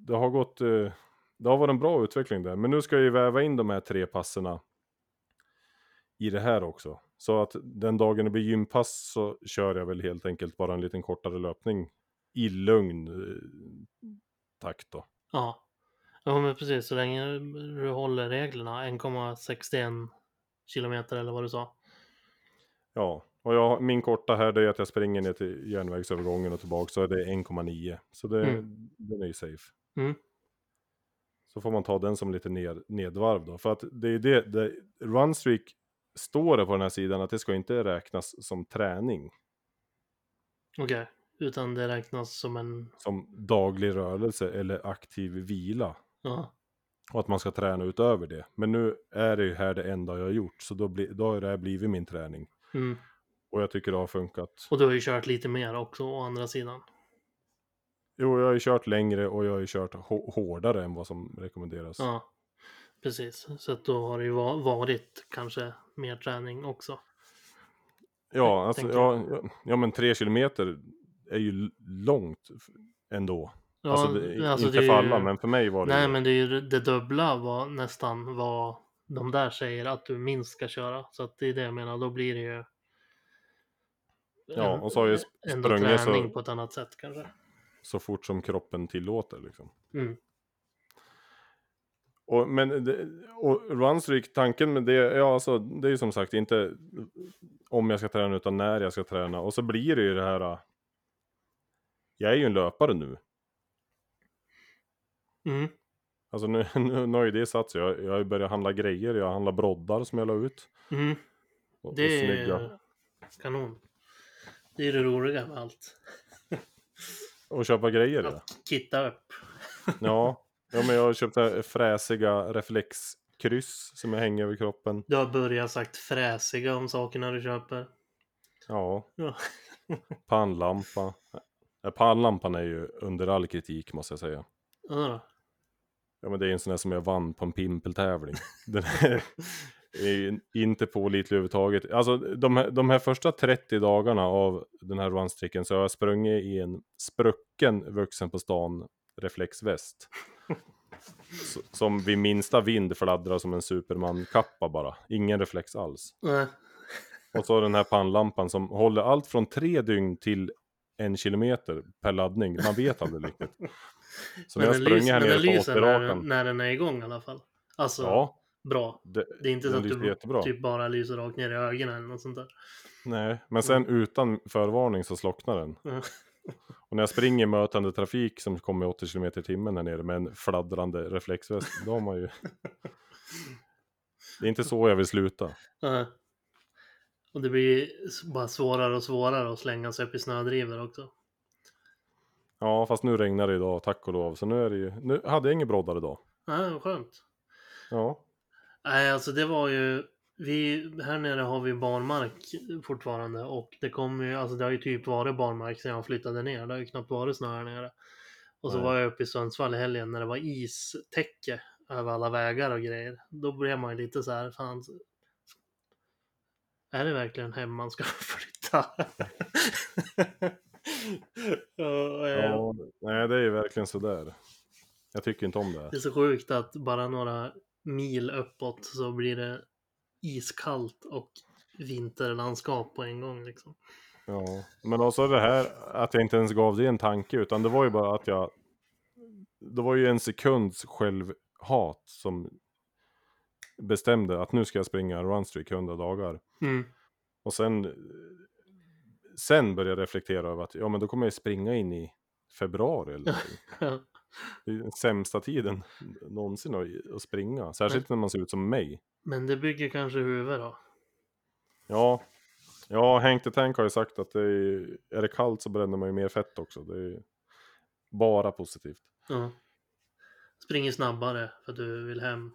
Speaker 2: det har gått, eh, det har varit en bra utveckling där. Men nu ska jag ju väva in de här tre passerna i det här också. Så att den dagen det blir gympass så kör jag väl helt enkelt bara en liten kortare löpning i lugn eh, takt då.
Speaker 1: Ja. Ja men precis, så länge du håller reglerna. 1,61 kilometer eller vad du sa.
Speaker 2: Ja, och jag, min korta här det är att jag springer ner till järnvägsövergången och tillbaka så är det 1,9. Så det,
Speaker 1: Mm.
Speaker 2: den är ju safe.
Speaker 1: Mm.
Speaker 2: Så får man ta den som lite ned, nedvarv då. För att det är det, det runstreak står det på den här sidan att det ska inte räknas som träning.
Speaker 1: Okej. Utan det räknas som en...
Speaker 2: Som daglig rörelse eller aktiv vila.
Speaker 1: Ja.
Speaker 2: Och att man ska träna utöver det. Men nu är det ju här det enda jag har gjort. Så då, bli, då har det här blivit min träning.
Speaker 1: Mm.
Speaker 2: Och jag tycker det har funkat.
Speaker 1: Och du har ju kört lite mer också å andra sidan.
Speaker 2: Jo, jag har ju kört längre och jag har ju kört hå- hårdare än vad som rekommenderas.
Speaker 1: Ja. Precis. Så att då har det ju va- varit kanske mer träning också.
Speaker 2: Ja, alltså, ja, ja, men tre kilometer är ju långt ändå.
Speaker 1: Ja,
Speaker 2: alltså, det,
Speaker 1: alltså
Speaker 2: inte
Speaker 1: det
Speaker 2: för
Speaker 1: ju-
Speaker 2: alla, men för mig var det
Speaker 1: Nej,
Speaker 2: ju-
Speaker 1: men det är ju det dubbla vad nästan vad de där säger att du minst ska köra. Så att det är det jag menar, då blir det ju
Speaker 2: Ja, och så har
Speaker 1: ändå
Speaker 2: sprungit så-
Speaker 1: på ett annat sätt kanske.
Speaker 2: Så fort som kroppen tillåter. Liksom.
Speaker 1: Mm.
Speaker 2: Och, men det, och runstreak, tanken med det, ja, alltså, det är ju som sagt inte om jag ska träna utan när jag ska träna. Och så blir det ju det här, äh, jag är ju en löpare nu.
Speaker 1: Mm.
Speaker 2: Alltså nu, nu, nu har ju det satt sig. Jag, jag har ju börjat handla grejer, jag handlar broddar som jag la ut.
Speaker 1: Mm.
Speaker 2: Och,
Speaker 1: Det
Speaker 2: och
Speaker 1: är kanon. Det är det roliga med allt.
Speaker 2: Och köpa grejer ja.
Speaker 1: Att kitta upp.
Speaker 2: Ja, ja men jag har köpt det fräsiga reflexkryss som jag hänger över kroppen.
Speaker 1: Du har börjat sagt fräsiga om sakerna du köper.
Speaker 2: Ja,
Speaker 1: Ja.
Speaker 2: pannlampa. Pannlampan är ju under all kritik måste jag säga.
Speaker 1: Ja.
Speaker 2: Ja men det är en sån där som jag vann på en pimpeltävling. Den är, är ju inte pålitlig överhuvudtaget. Alltså de här, de här första 30 dagarna av den här runstricken så har jag sprungit i en sprucken vuxen på stan reflexväst. Som vid minsta vind fladdrar som en superman-kappa bara. Ingen reflex alls.
Speaker 1: Nej.
Speaker 2: Och så den här pannlampan som håller allt från tre dygn till en kilometer per laddning. Man vet aldrig riktigt. Så när
Speaker 1: Men
Speaker 2: jag
Speaker 1: den, lyser,
Speaker 2: här
Speaker 1: den
Speaker 2: nere på
Speaker 1: lyser när,
Speaker 2: återrakan.
Speaker 1: när den är igång i alla fall. Alltså,
Speaker 2: Ja,
Speaker 1: bra.
Speaker 2: det,
Speaker 1: Det är inte så att du
Speaker 2: jättebra.
Speaker 1: typ bara lyser rakt ner i ögonen eller något sånt där.
Speaker 2: Nej, men sen utan förvarning så slocknar den.
Speaker 1: Ja.
Speaker 2: Och när jag springer mötande trafik som kommer i 80 km i timmen här nere med en fladdrande reflexväst, då har man ju... Det är inte så jag vill sluta.
Speaker 1: Ja. Och det blir bara svårare och svårare att slänga sig upp i snödrivor också.
Speaker 2: Ja, fast nu regnar det idag, tack och lov. Så nu är det ju... Nu hade jag ingen broddar idag.
Speaker 1: Ja, skönt.
Speaker 2: Ja.
Speaker 1: Nej, alltså det var ju... Vi, här nere har vi barmark fortfarande och det kommer ju, alltså det har ju typ varit barmark sedan jag flyttade ner. Det har ju knappt varit snö här nere. Och så
Speaker 2: Nej.
Speaker 1: var jag uppe i Sundsvall i helgen när det var istäcke över alla vägar och grejer. Då blev man ju lite så här, fan. Är det verkligen hem man ska flytta? ja,
Speaker 2: ja. Nej, det är ju verkligen sådär. Jag tycker inte om det.
Speaker 1: Det är så sjukt att bara några mil uppåt så blir det iskallt och vinterlandskap på en gång liksom.
Speaker 2: Ja, men också det här att jag inte ens gav det en tanke utan det var ju bara att jag Det var ju en sekunds självhat som bestämde att nu ska jag springa runstreak 100 dagar.
Speaker 1: Mm.
Speaker 2: Och sen Sen började jag reflektera över att ja men då kommer jag springa in i februari eller någonting. Det är den sämsta tiden någonsin att, springa. Särskilt när man ser ut som mig.
Speaker 1: Men det bygger kanske huvud då.
Speaker 2: Ja, ja Hank the Tank har ju sagt att det är, är det kallt så bränner man ju mer fett också. Det är bara positivt.
Speaker 1: Ja. Springer snabbare för att du vill hem.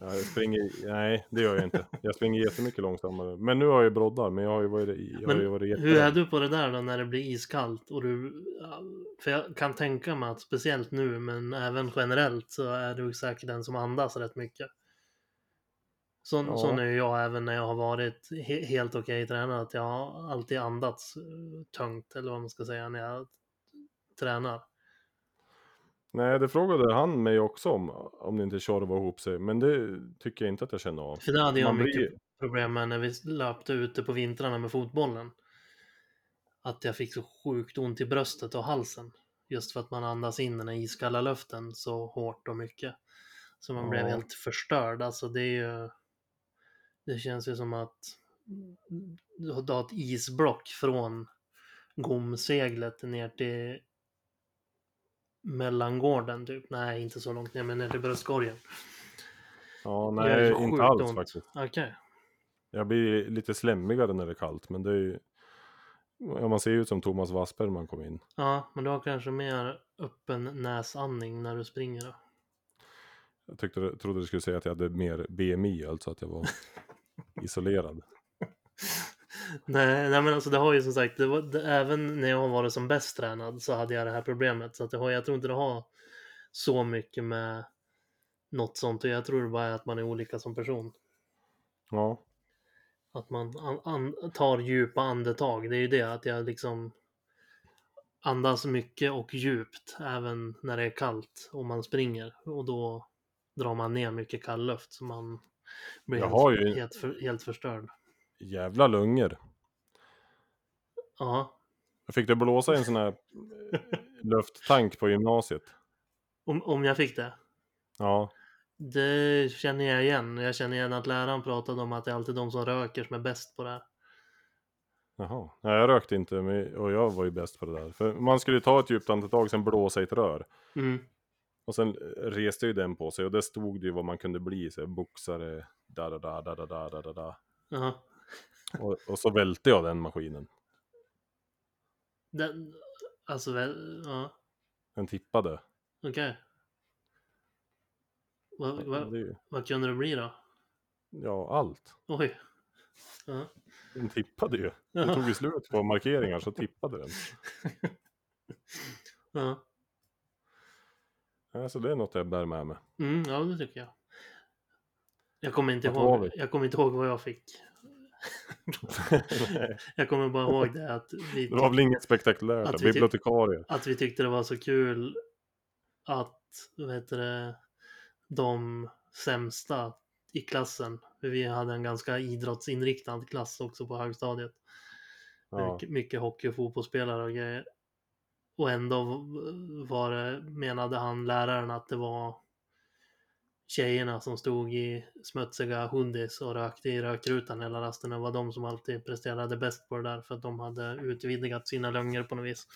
Speaker 2: Ja, jag springer, nej det gör jag inte. Jag springer jättemycket långsammare. Men nu har jag ju broddar, men jag har ju varit, jag har ju
Speaker 1: Men
Speaker 2: varit
Speaker 1: hur är du på det där då när det blir iskallt? Och du, för jag kan tänka mig att speciellt nu, men även generellt så är du säkert den som andas rätt mycket. Sån,
Speaker 2: Ja.
Speaker 1: sån är ju jag även när jag har varit he helt okej tränad. Att jag har alltid andats eh, tungt, eller vad man ska säga, när jag tränar.
Speaker 2: Nej, det frågade han mig också om, om det inte tjorvade ihop sig. Men det tycker jag inte att jag känner av.
Speaker 1: För det hade jag
Speaker 2: Man
Speaker 1: mycket
Speaker 2: blir-
Speaker 1: problem med när vi löpte ute på vintrarna med fotbollen. Att jag fick så sjukt ont i bröstet och halsen. Just för att man andas in den här iskalla luften så hårt och mycket. Så man blev
Speaker 2: Ja.
Speaker 1: helt förstörd. Alltså det är ju... Det känns ju som att du har ett isblock från gomseglet ner till mellangården typ. Nej, inte så långt ner, men ner till bröstkorgen.
Speaker 2: Ja,
Speaker 1: Det
Speaker 2: nej, inte alls
Speaker 1: ont.
Speaker 2: faktiskt.
Speaker 1: Okej.
Speaker 2: Jag blir lite slemmigare när det är kallt, men det är ju... Ja, man ser ju ut som Thomas Wassberg när man kommer in.
Speaker 1: Ja, men du har kanske mer öppen näsandning när du springer då?
Speaker 2: Jag tyckte, trodde du skulle säga att jag hade mer BMI, alltså att jag var isolerad.
Speaker 1: Nej, nej men alltså det har ju som sagt, det var, det, även när jag har varit som bäst tränad så hade jag det här problemet. Så att det har, jag tror inte det har så mycket med något sånt. Och jag tror det bara är att man är olika som person.
Speaker 2: Ja,
Speaker 1: Att man an, an, tar djupa andetag. Det är ju det att jag liksom andas mycket och djupt även när det är kallt och man springer. Och då drar man ner mycket kall luft så man blir helt,
Speaker 2: ju-
Speaker 1: helt, helt förstörd.
Speaker 2: Jävla lungor.
Speaker 1: Ja,
Speaker 2: Jag fick det blåsa i en sån här eh, lufttank på gymnasiet.
Speaker 1: om, om jag fick det.
Speaker 2: Ja,
Speaker 1: Det känner jag igen. Jag känner igen att läraren pratade om att det är alltid de som röker som är bäst på det här.
Speaker 2: jaha. Nej, jag rökte inte och jag var ju bäst på det där. För man skulle ju ta ett djupt andetag, sen blåsa i ett rör.
Speaker 1: Mm.
Speaker 2: Och sen reste ju den på sig och där stod det ju vad man kunde bli. Så boxare, da da da da da da da da. Och, och så välte jag den maskinen.
Speaker 1: Den, alltså, väl, ja,
Speaker 2: Den tippade.
Speaker 1: okej. Vad,
Speaker 2: Det
Speaker 1: vad,
Speaker 2: är ju-
Speaker 1: vad kunde det bli då?
Speaker 2: Ja, allt.
Speaker 1: Oj. Ja.
Speaker 2: Den tippade ju. Det
Speaker 1: Ja.
Speaker 2: tog ju slut på markeringar så tippade den.
Speaker 1: Ja.
Speaker 2: Ja, så det är något jag bär med mig.
Speaker 1: Mm, ja, det tycker jag. Jag kommer inte ihåg. Jag kommer inte ihåg vad jag fick. Jag kommer bara ihåg det att vi,
Speaker 2: det var väl inget spektakulärt.
Speaker 1: Att vi ty-
Speaker 2: Bibliotekarie.
Speaker 1: att vi tyckte det var så kul att, vad heter det, de sämsta i klassen, för vi hade en ganska idrottsinriktad klass också på högstadiet.
Speaker 2: Ja.
Speaker 1: Mycket, mycket hockey och fotbollsspelare och grejer. Och ändå var det, menade han läraren att det var tjejerna som stod i smutsiga hundis och rökte i rökrutan hela rasten. Det var de som alltid presterade bäst på det där för att de hade utvidgat sina lungor på något vis.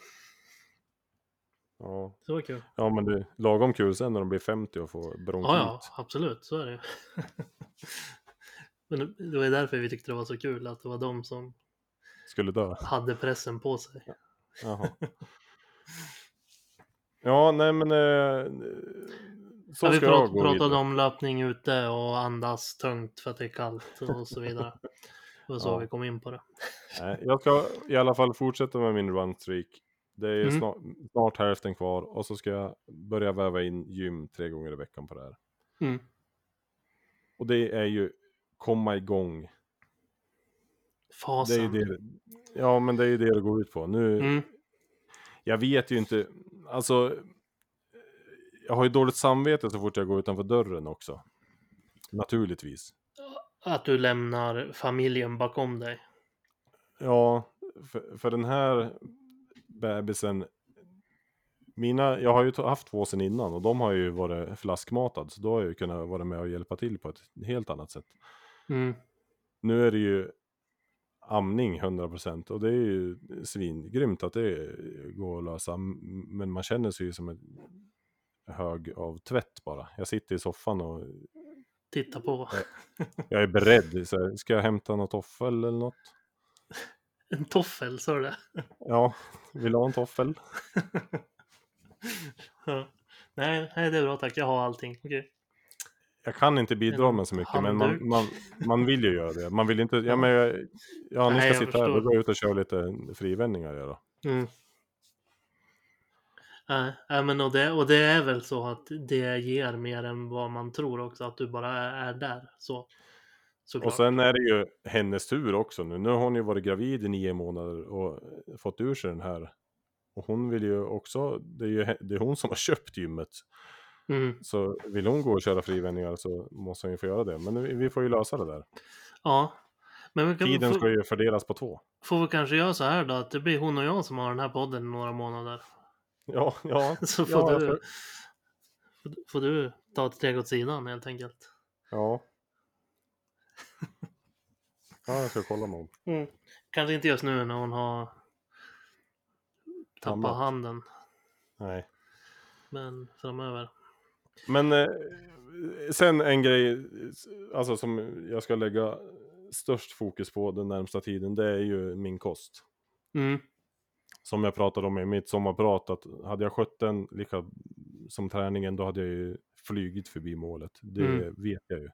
Speaker 2: Ja.
Speaker 1: Så var kul.
Speaker 2: ja, men det är lagom kul sen när de blir 50 och får bronkit.
Speaker 1: Ja, ja, absolut, så är det. Men det- var därför vi tyckte det var så kul att det var de som
Speaker 2: Skulle dö.
Speaker 1: hade pressen på sig.
Speaker 2: Jaha. Ja, nej men... Eh, så
Speaker 1: Ja, vi prat, pratade
Speaker 2: vidare.
Speaker 1: om löpning ute och andas tungt för att det är kallt och så vidare. Det var så
Speaker 2: Ja.
Speaker 1: vi kom in på det.
Speaker 2: Jag ska i alla fall fortsätta med min runstreak. Det är
Speaker 1: Mm.
Speaker 2: snart, snart hälften kvar och så ska jag börja väva in gym tre gånger i veckan på det här.
Speaker 1: Mm.
Speaker 2: Och det är ju komma igång. Det är
Speaker 1: Fasen.
Speaker 2: det, ja, men det är ju det det går ut på. Nu,
Speaker 1: Mm.
Speaker 2: jag vet ju inte, alltså. Jag har ju dåligt samvete så fort jag går utanför dörren också. Naturligtvis.
Speaker 1: Att du lämnar familjen bakom dig.
Speaker 2: Ja, för, för den här bebisen. Mina, jag har ju haft två sen innan och de har ju varit flaskmatad. Så då har jag ju kunnat vara med och hjälpa till på ett helt annat sätt.
Speaker 1: Mm.
Speaker 2: Nu är det ju amning 100% och det är ju svingrymt att det går att lösa. Men man känner sig ju som en hög av tvätt bara. Jag sitter i soffan och
Speaker 1: Titta på.
Speaker 2: jag är beredd. Så här, ska jag hämta något toffel eller något?
Speaker 1: En toffel, sa du det?
Speaker 2: Ja, vill du ha en toffel?
Speaker 1: Ja. Nej, nej, det är bra tack. Jag har allting. Okej.
Speaker 2: jag kan inte bidra med så mycket, men man,
Speaker 1: handduk.
Speaker 2: man, man vill ju göra det. Man vill inte, ja men, jag- ja ni
Speaker 1: Nej,
Speaker 2: ska
Speaker 1: jag
Speaker 2: sitta här, då går jag ut och kör lite frivändningar då.
Speaker 1: Mm. Nej, nej, men och det, och det är väl så att det ger mer än vad man tror också, att du bara är, är där. Så, såklart.
Speaker 2: Och sen är det ju hennes tur också nu. Nu har hon ju varit gravid i nio månader och fått ur sig den här. Och hon vill ju också, det är ju det är hon som har köpt gymmet.
Speaker 1: Mm.
Speaker 2: Så vill hon gå och köra frivändningar så måste hon ju få göra det. Men vi, får ju lösa det där.
Speaker 1: Ja. Men kan,
Speaker 2: Tiden
Speaker 1: får,
Speaker 2: ska ju fördelas på två.
Speaker 1: får vi kanske göra så här då, att det blir hon och jag som har den här podden i några månader.
Speaker 2: Ja, ja.
Speaker 1: Så får,
Speaker 2: ja, jag
Speaker 1: du,
Speaker 2: får-
Speaker 1: får, får du ta ett steg åt sidan helt enkelt.
Speaker 2: ja. Ja, jag ska kolla med honom.
Speaker 1: Mm. Kanske inte just nu när hon har tappat
Speaker 2: Ammat.
Speaker 1: handen,
Speaker 2: Nej.
Speaker 1: men framöver.
Speaker 2: Men eh, sen en grej, alltså som jag ska lägga störst fokus på den närmsta tiden, det är ju min kost.
Speaker 1: Mm.
Speaker 2: Som jag pratade om i mitt sommarprat, att hade jag skött den lika som träningen, då hade jag ju flygit förbi målet. Det
Speaker 1: Mm.
Speaker 2: vet jag ju.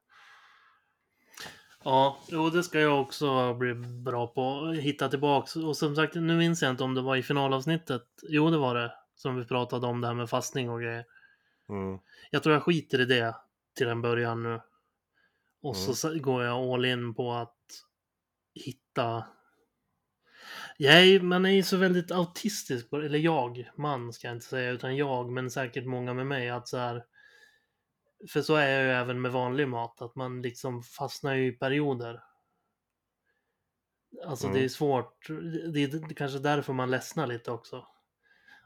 Speaker 1: Ja, jo, det ska jag också bli bra på. att Hitta tillbaks. Och som sagt, nu minns jag inte om det var i finalavsnittet. Jo, det var det. Som vi pratade om det här med fastning och grejer.
Speaker 2: Mm.
Speaker 1: Jag tror jag skiter i det till en början nu. Och så
Speaker 2: Mm.
Speaker 1: så går jag all in på att hitta... Är, man är ju så väldigt autistisk, eller jag, man ska jag inte säga, utan jag, men säkert många med mig, att så här... För så är jag ju även med vanlig mat, att man liksom fastnar ju i perioder. Alltså
Speaker 2: Mm.
Speaker 1: det är svårt, det är kanske därför man ledsnar lite också.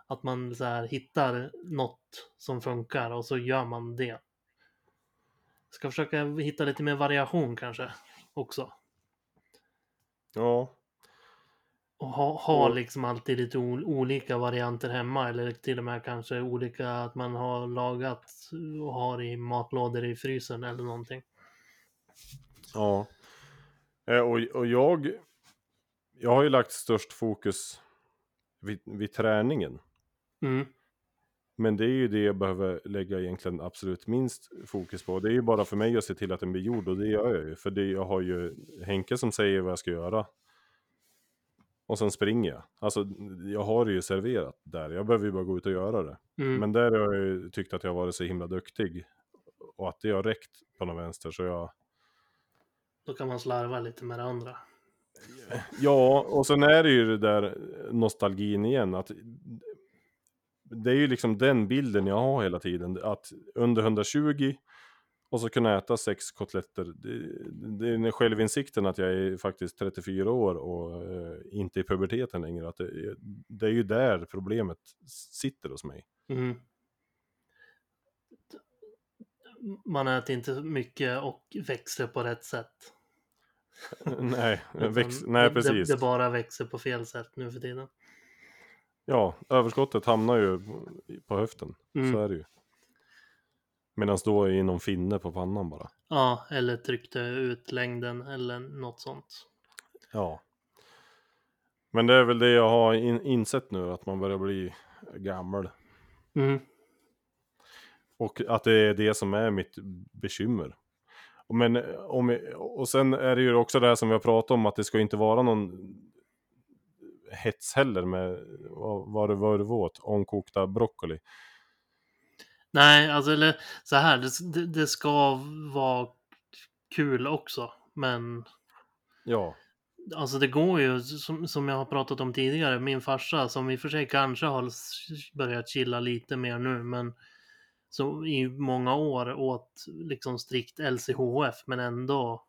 Speaker 1: Att man så här hittar något som funkar och så gör man det. Ska försöka hitta lite mer variation kanske också.
Speaker 2: Ja,
Speaker 1: Och ha, ha
Speaker 2: Och-
Speaker 1: liksom alltid lite ol- olika varianter hemma eller till och med kanske olika att man har lagat och har i matlådor i frysen eller någonting.
Speaker 2: ja. Eh, Och, och jag, jag har ju lagt störst fokus vid, vid träningen.
Speaker 1: Mm.
Speaker 2: Men det är ju det jag behöver lägga egentligen absolut minst fokus på. Det är ju bara för mig att se till att den blir gjord och det gör jag ju. För det, jag har ju Henke som säger vad jag ska göra. Och sen springer jag. Alltså jag har det ju serverat där. Jag behöver ju bara gå ut och göra det.
Speaker 1: Mm.
Speaker 2: Men där har jag ju tyckt att jag varit så himla duktig. Och att det har räckt på någon vänster så jag...
Speaker 1: Då kan man slarva lite med det andra.
Speaker 2: Ja, och sen är det ju det där nostalgin igen. Att det är ju liksom den bilden jag har hela tiden. Att under 120 och så kunna äta sex kotletter. Det, det är självinsikten att jag är faktiskt 34 år och eh, inte i puberteten längre. Att det, det är ju där problemet sitter hos mig.
Speaker 1: Mm. Man äter inte mycket och växer på rätt sätt.
Speaker 2: nej, väx, nej
Speaker 1: det-
Speaker 2: precis.
Speaker 1: Det, det bara växer på fel sätt nu för tiden.
Speaker 2: Ja, överskottet hamnar ju på- på höften.
Speaker 1: Mm.
Speaker 2: Så är det ju. Medan då är någon finne på pannan bara.
Speaker 1: Ja, eller tryckte ut längden eller något sånt.
Speaker 2: Ja. Men det är väl det jag har in, insett nu, att man börjar bli gammal.
Speaker 1: Mm.
Speaker 2: Och att det är det som är mitt bekymmer. Men eh, om, och sen är det ju också det här som vi har pratat om, att det ska inte vara någon hets heller med, vad var det var det åt? Omkokta broccoli.
Speaker 1: Nej, alltså eller så här, det, det, ska vara kul också. Men
Speaker 2: Ja.
Speaker 1: alltså det går ju, som, som jag har pratat om tidigare, min farsa som i och för sig kanske har börjat chilla lite mer nu, men så i många år åt liksom strikt LCHF, men ändå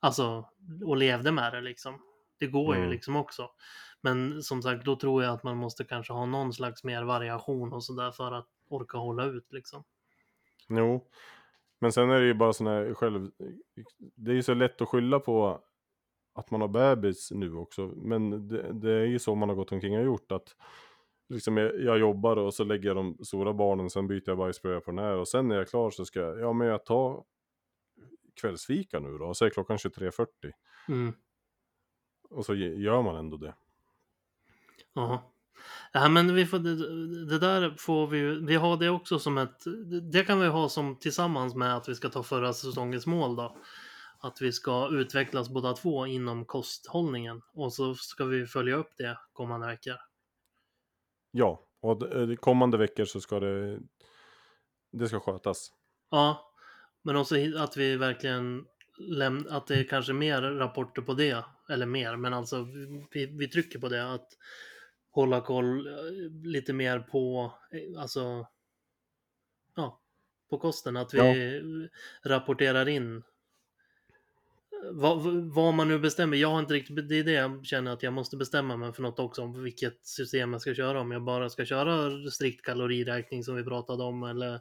Speaker 1: alltså och levde med det liksom. Det går ju
Speaker 2: Mm.
Speaker 1: liksom också. Men som sagt, då tror jag att man måste kanske ha någon slags mer variation och sådär för att orka hålla ut liksom.
Speaker 2: Jo. Men sen är det ju bara sån här själv... Det är ju så lätt att skylla på att man har bebis nu också. Men det, det är ju så man har gått omkring och gjort att liksom jag, jag jobbar och så lägger jag de stora barnen, sen byter jag bajsblöja på den här och sen när jag är klar så ska jag, ja men jag tar kvällsfika nu då och så är klockan 23.40
Speaker 1: Mm.
Speaker 2: och så gör man ändå det.
Speaker 1: Jaha. Ja, men vi får, det, det där får vi ju- vi har det också som ett, det kan vi ha som tillsammans med att vi ska ta förra säsongens mål då. Att vi ska utvecklas båda två inom kosthållningen och så ska vi följa upp det kommande veckor.
Speaker 2: Ja, och eh, kommande veckor så ska det... Det ska skötas.
Speaker 1: Ja, men också att vi verkligen läm- att det är kanske mer rapporter på det, eller mer, men alltså vi, vi trycker på det att hålla koll eh, lite mer på, eh, alltså, ja, på kosten, att vi rapporterar in eh, vad, vad man nu bestämmer. Jag har inte riktigt, det är det jag känner att jag måste bestämma mig för något också, om vilket system jag ska köra, om jag bara ska köra strikt kaloriräkning som vi pratade om, eller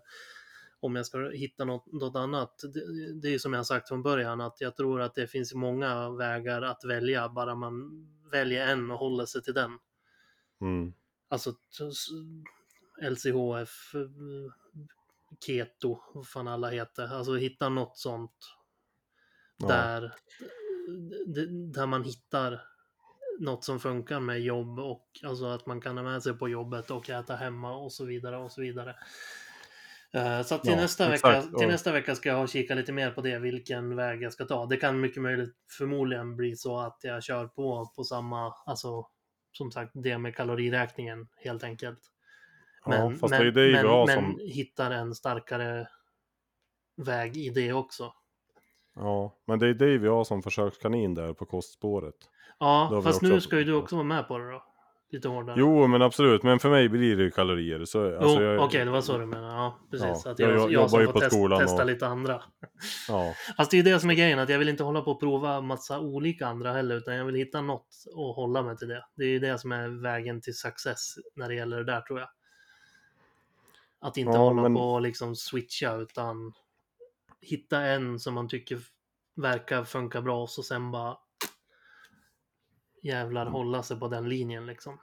Speaker 1: om jag ska hitta något, något annat. Det, det är som jag sagt från början att jag tror att det finns många vägar att välja, bara man väljer en och håller sig till den.
Speaker 2: Mm.
Speaker 1: Alltså LCHF, eh, Keto, vad fan alla heter. Alltså hitta något sånt
Speaker 2: Ja.
Speaker 1: där, d- där man hittar något som funkar med jobb och alltså att man kan ha med sig på jobbet och äta hemma och så vidare och så vidare. Eh, Så till,
Speaker 2: Ja,
Speaker 1: nästa,
Speaker 2: exakt.
Speaker 1: vecka, till nästa vecka ska jag ha kika lite mer på det, vilken väg jag ska ta. Det kan mycket möjligt förmodligen bli så att jag kör på på samma, alltså som sagt det med kaloriräkningen helt enkelt.
Speaker 2: Ja, fast det är det
Speaker 1: men,
Speaker 2: har
Speaker 1: men
Speaker 2: som...
Speaker 1: hittar en starkare väg i det också.
Speaker 2: Ja, men det är det vi har som försökskanin där på kostspåret.
Speaker 1: Ja, fast nu ska ju du också vara med på det då. Lite hårdare.
Speaker 2: Jo, men absolut. Men för mig blir det ju kalorier. Så,
Speaker 1: Jo,
Speaker 2: alltså,
Speaker 1: okej,
Speaker 2: jag,
Speaker 1: det var så du menade. Ja, precis.
Speaker 2: Ja,
Speaker 1: att
Speaker 2: jag
Speaker 1: jag, jag,
Speaker 2: jobbar
Speaker 1: som får test, testa
Speaker 2: och-
Speaker 1: lite andra.
Speaker 2: Ja,
Speaker 1: Fast det är ju det som är grejen, att jag vill inte hålla på och prova massa olika andra heller, utan jag vill hitta något och hålla mig till det. Det är ju det som är vägen till success när det gäller det där tror jag. Att inte
Speaker 2: Ja,
Speaker 1: hålla
Speaker 2: men-
Speaker 1: på och liksom switcha, utan hitta en som man tycker verkar funka bra och så sen bara jävlar
Speaker 2: Mm.
Speaker 1: hålla sig på den linjen liksom.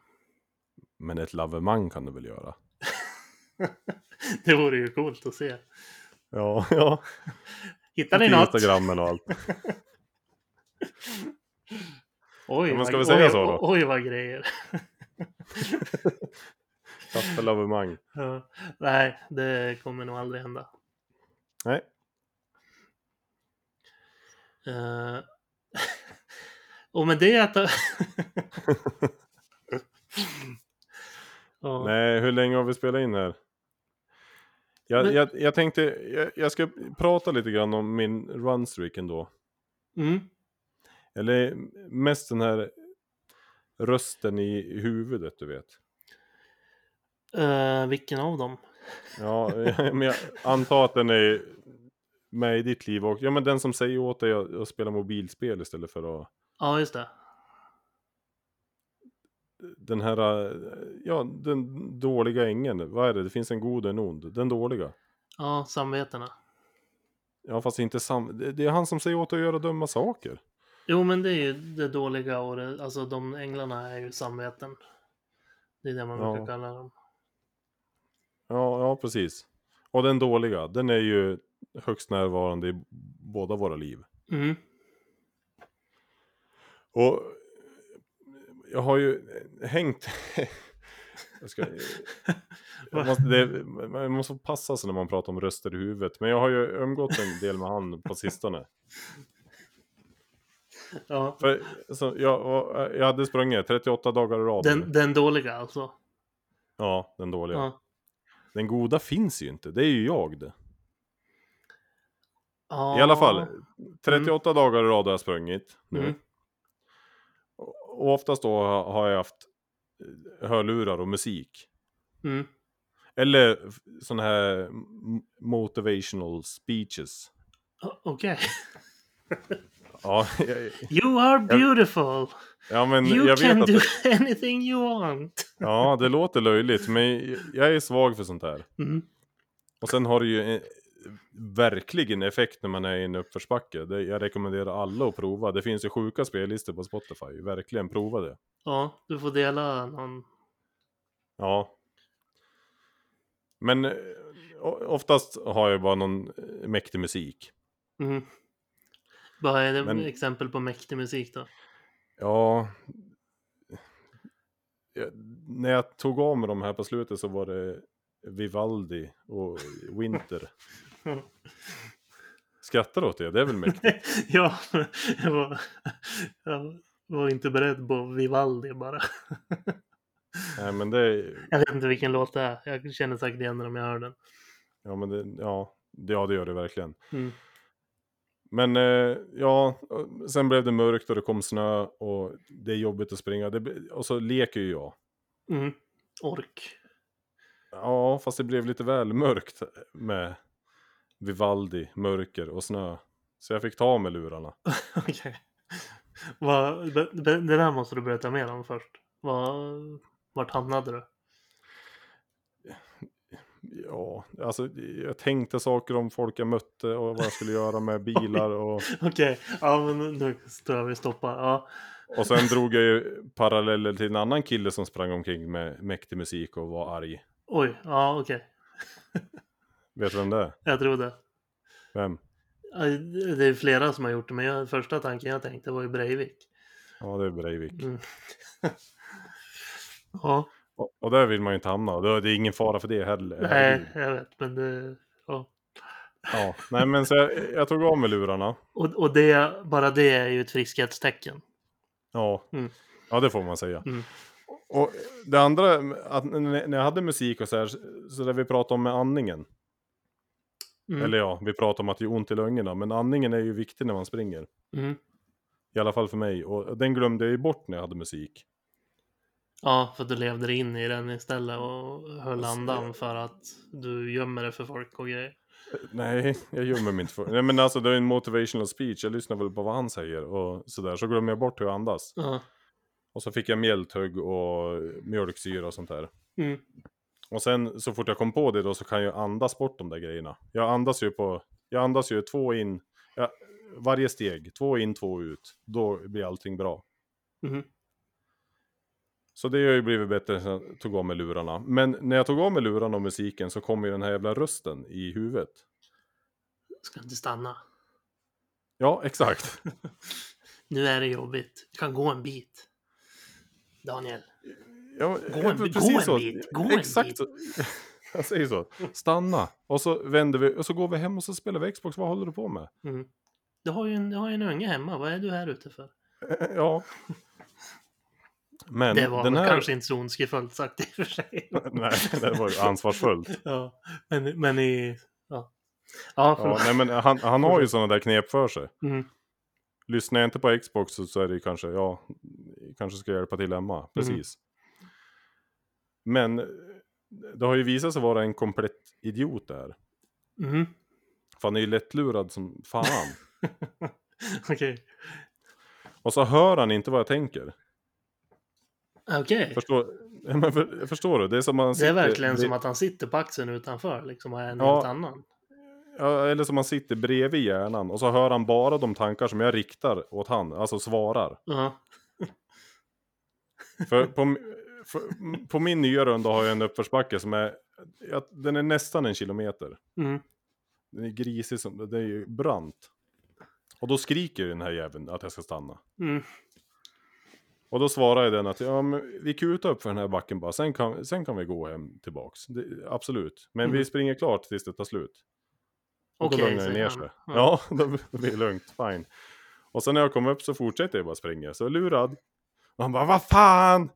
Speaker 2: men ett lavemang kan du väl göra?
Speaker 1: Det vore ju coolt att se.
Speaker 2: Ja, ja.
Speaker 1: Hittar ni något?
Speaker 2: Instagrammen och allt.
Speaker 1: Oj,
Speaker 2: Ja, men ska
Speaker 1: vad,
Speaker 2: vi säga
Speaker 1: oj,
Speaker 2: så då?
Speaker 1: oj vad grejer.
Speaker 2: Kaffe lavemang.
Speaker 1: Ja, nej, det kommer nog aldrig hända.
Speaker 2: Nej,
Speaker 1: Uh, och med det att... ja.
Speaker 2: nej, hur länge har vi spelat in här? Jag,
Speaker 1: Men-
Speaker 2: jag, jag tänkte, jag, jag ska prata lite grann om min runstreak ändå.
Speaker 1: Mm,
Speaker 2: Eller mest den här rösten i huvudet, du vet.
Speaker 1: Eh, vilken av dem?
Speaker 2: Ja, men jag antar att den är med i ditt liv och Ja, men den som säger åt dig att, att spela mobilspel istället för att...
Speaker 1: Ja, just det.
Speaker 2: Den här, eh, ja, den dåliga ängeln. Vad är det? Det finns en god och en ond. Den dåliga.
Speaker 1: Ja, samvetena.
Speaker 2: Ja, fast inte sam... Det är han som säger åt att göra dumma saker.
Speaker 1: Jo, men det är ju det dåliga och det, alltså de änglarna är ju samveten. Det är det man
Speaker 2: Ja.
Speaker 1: brukar kalla dem.
Speaker 2: Ja, ja, precis. Och den dåliga, den är ju högst närvarande i båda våra liv.
Speaker 1: Mm,
Speaker 2: Och jag har ju hängt... jag, ska... jag, måste, det, man måste passa sig när man pratar om röster i huvudet. Men jag har ju umgått en del med han på sistone.
Speaker 1: ja.
Speaker 2: För, så, jag, och, jag hade sprungit 38 dagar i rad.
Speaker 1: Den, den dåliga alltså.
Speaker 2: Ja, den dåliga.
Speaker 1: Ja.
Speaker 2: Den goda finns ju inte, det är ju jag det.
Speaker 1: Ja.
Speaker 2: I alla fall, 38 dagar i rad har jag sprungit nu.
Speaker 1: Mm.
Speaker 2: Och oftast då har jag haft eh, hörlurar och musik.
Speaker 1: Mm.
Speaker 2: Eller sådana här motivational speeches.
Speaker 1: Okej.
Speaker 2: Ja, jag,
Speaker 1: You are beautiful.
Speaker 2: ja men
Speaker 1: You
Speaker 2: jag
Speaker 1: can
Speaker 2: vet
Speaker 1: do
Speaker 2: att
Speaker 1: anything you want.
Speaker 2: ja, det låter löjligt, men jag är svag för sånt här.
Speaker 1: Mm.
Speaker 2: Och sen har det ju en, verkligen effekt när man är i en uppförsbacke. Det, jag rekommenderar alla att prova. Det finns ju sjuka spellistor på Spotify. Verkligen prova det.
Speaker 1: Ja, du får dela någon.
Speaker 2: Ja. Men eh, oftast har jag bara någon eh, mäktig musik.
Speaker 1: Mm. Vad är det
Speaker 2: Men-
Speaker 1: exempel på mäktig musik då?
Speaker 2: Ja. jag, när jag tog av mig de här på slutet så var det Vivaldi och Winter. Skrattar åt det? Det är väl mäktigt?
Speaker 1: ja, jag var, jag var inte beredd på Vivaldi bara.
Speaker 2: Nej men det är,
Speaker 1: Jag vet inte vilken låt det är. Jag känner säkert igen den om jag hör den.
Speaker 2: ja men det, ja, det, ja det gör det verkligen.
Speaker 1: Mm.
Speaker 2: Men eh, ja, sen blev det mörkt och det kom snö och det är jobbigt att springa. Det, och så leker ju jag.
Speaker 1: Mm. Ork.
Speaker 2: Ja, fast det blev lite väl mörkt med Vivaldi, mörker och snö. Så jag fick ta av mig lurarna.
Speaker 1: Okej. Be- Det där måste du berätta mer om först. Vad, vart hamnade du?
Speaker 2: Ja, alltså jag tänkte saker om folk jag mötte och vad jag skulle göra med bilar och,
Speaker 1: Okej, ja men nu tror jag vi stoppar. Ja.
Speaker 2: och sen drog jag ju paralleller till en annan kille som sprang omkring med mäktig musik och var arg.
Speaker 1: Oj, ja okej.
Speaker 2: Vet du vem det är?
Speaker 1: Jag tror det.
Speaker 2: Vem?
Speaker 1: Det är flera som har gjort det, men jag, första tanken jag tänkte var ju Breivik.
Speaker 2: Ja, det är Breivik.
Speaker 1: Mm. ja,
Speaker 2: Och, och där vill man ju inte hamna. Det det är ingen fara för det heller.
Speaker 1: nej, jag vet, men det... Ja.
Speaker 2: Ja, nej men så jag, jag tog av mig lurarna.
Speaker 1: Och, och det, bara det är ju ett friskhetstecken.
Speaker 2: Ja,
Speaker 1: Mm.
Speaker 2: ja det får man säga.
Speaker 1: Mm.
Speaker 2: Och det andra, att när när jag hade musik och så här, så där vi pratade om med andningen.
Speaker 1: Mm.
Speaker 2: Eller ja, vi pratade om att det gör ont i lungorna, men andningen är ju viktig när man springer.
Speaker 1: Mm.
Speaker 2: I alla fall för mig, och den glömde jag ju bort när jag hade musik.
Speaker 1: Ja, för att du levde dig in i den istället och höll andan för att du gömmer det för folk och grejer.
Speaker 2: Nej, jag gömmer mig inte för... Nej men alltså det är en motivational speech, jag lyssnar väl på vad han säger och sådär, så glömmer jag bort hur jag andas.
Speaker 1: Ja.
Speaker 2: Och så fick jag mjälthugg och mjölksyra och sånt där.
Speaker 1: Mm.
Speaker 2: Och sen så fort jag kom på det då så kan jag andas bort de där grejerna. Jag andas ju på, jag andas ju två in, ja, varje steg, två in, två ut. Då blir allting bra.
Speaker 1: Mhm.
Speaker 2: Så det har ju blivit bättre sen jag tog av mig lurarna. Men när jag tog av mig lurarna och musiken så kom ju den här jävla rösten i huvudet.
Speaker 1: Ska inte stanna.
Speaker 2: Ja, exakt.
Speaker 1: Nu är det jobbigt. Vi kan gå en bit. Daniel.
Speaker 2: Ja,
Speaker 1: Gå en-
Speaker 2: precis
Speaker 1: gå en
Speaker 2: så.
Speaker 1: bit, gå en
Speaker 2: Exakt
Speaker 1: bit.
Speaker 2: så. Jag säger så. Stanna. Och så vänder vi och så går vi hem och så spelar vi Xbox. Vad håller du på med?
Speaker 1: Mm. Du har ju en, du har en unge hemma. Vad är du här ute för?
Speaker 2: Ja. Men
Speaker 1: det var
Speaker 2: den här...
Speaker 1: kanske inte så ondskefullt sagt i och för sig.
Speaker 2: Nej, det var ju ansvarsfullt.
Speaker 1: ja, men, men i... Ja, ja
Speaker 2: Ja, nej, men han, han har ju sådana där knep för sig.
Speaker 1: Mm.
Speaker 2: Lyssnar jag inte på Xbox så, är det kanske, ja, kanske ska jag hjälpa till hemma. Precis. Men eh, det har ju visat sig vara en komplett idiot där.
Speaker 1: Mm.
Speaker 2: För han är ju lättlurad som fan.
Speaker 1: Okej.
Speaker 2: Och så hör han inte vad jag tänker.
Speaker 1: Okej.
Speaker 2: Förstår, ja, men för, förstår du? Det är som man
Speaker 1: Det är
Speaker 2: sitter-
Speaker 1: verkligen
Speaker 2: det-
Speaker 1: som att han sitter på axeln utanför liksom och är en
Speaker 2: Ja.
Speaker 1: helt annan.
Speaker 2: Ja, eller som man sitter bredvid hjärnan och så hör han bara de tankar som jag riktar åt han, alltså svarar.
Speaker 1: Ja.
Speaker 2: För på, på min nya runda har jag en uppförsbacke som är, den är nästan en kilometer.
Speaker 1: Mm.
Speaker 2: Den är grisig, som, det är ju brant. Och då skriker den här jäveln att jag ska stanna.
Speaker 1: Mm.
Speaker 2: Och då svarar jag den att ja, men vi kutar upp för den här backen bara, sen kan, sen kan vi gå hem tillbaks. Det, absolut, men
Speaker 1: Mm.
Speaker 2: vi springer klart tills det tar slut. Och då
Speaker 1: Okej,
Speaker 2: lugnar det ner sig.
Speaker 1: Ja.
Speaker 2: Ja, då då blir det lugnt, fine. Och sen när jag kom upp så fortsätter jag bara springa, så lurad. Och han bara, vad fan!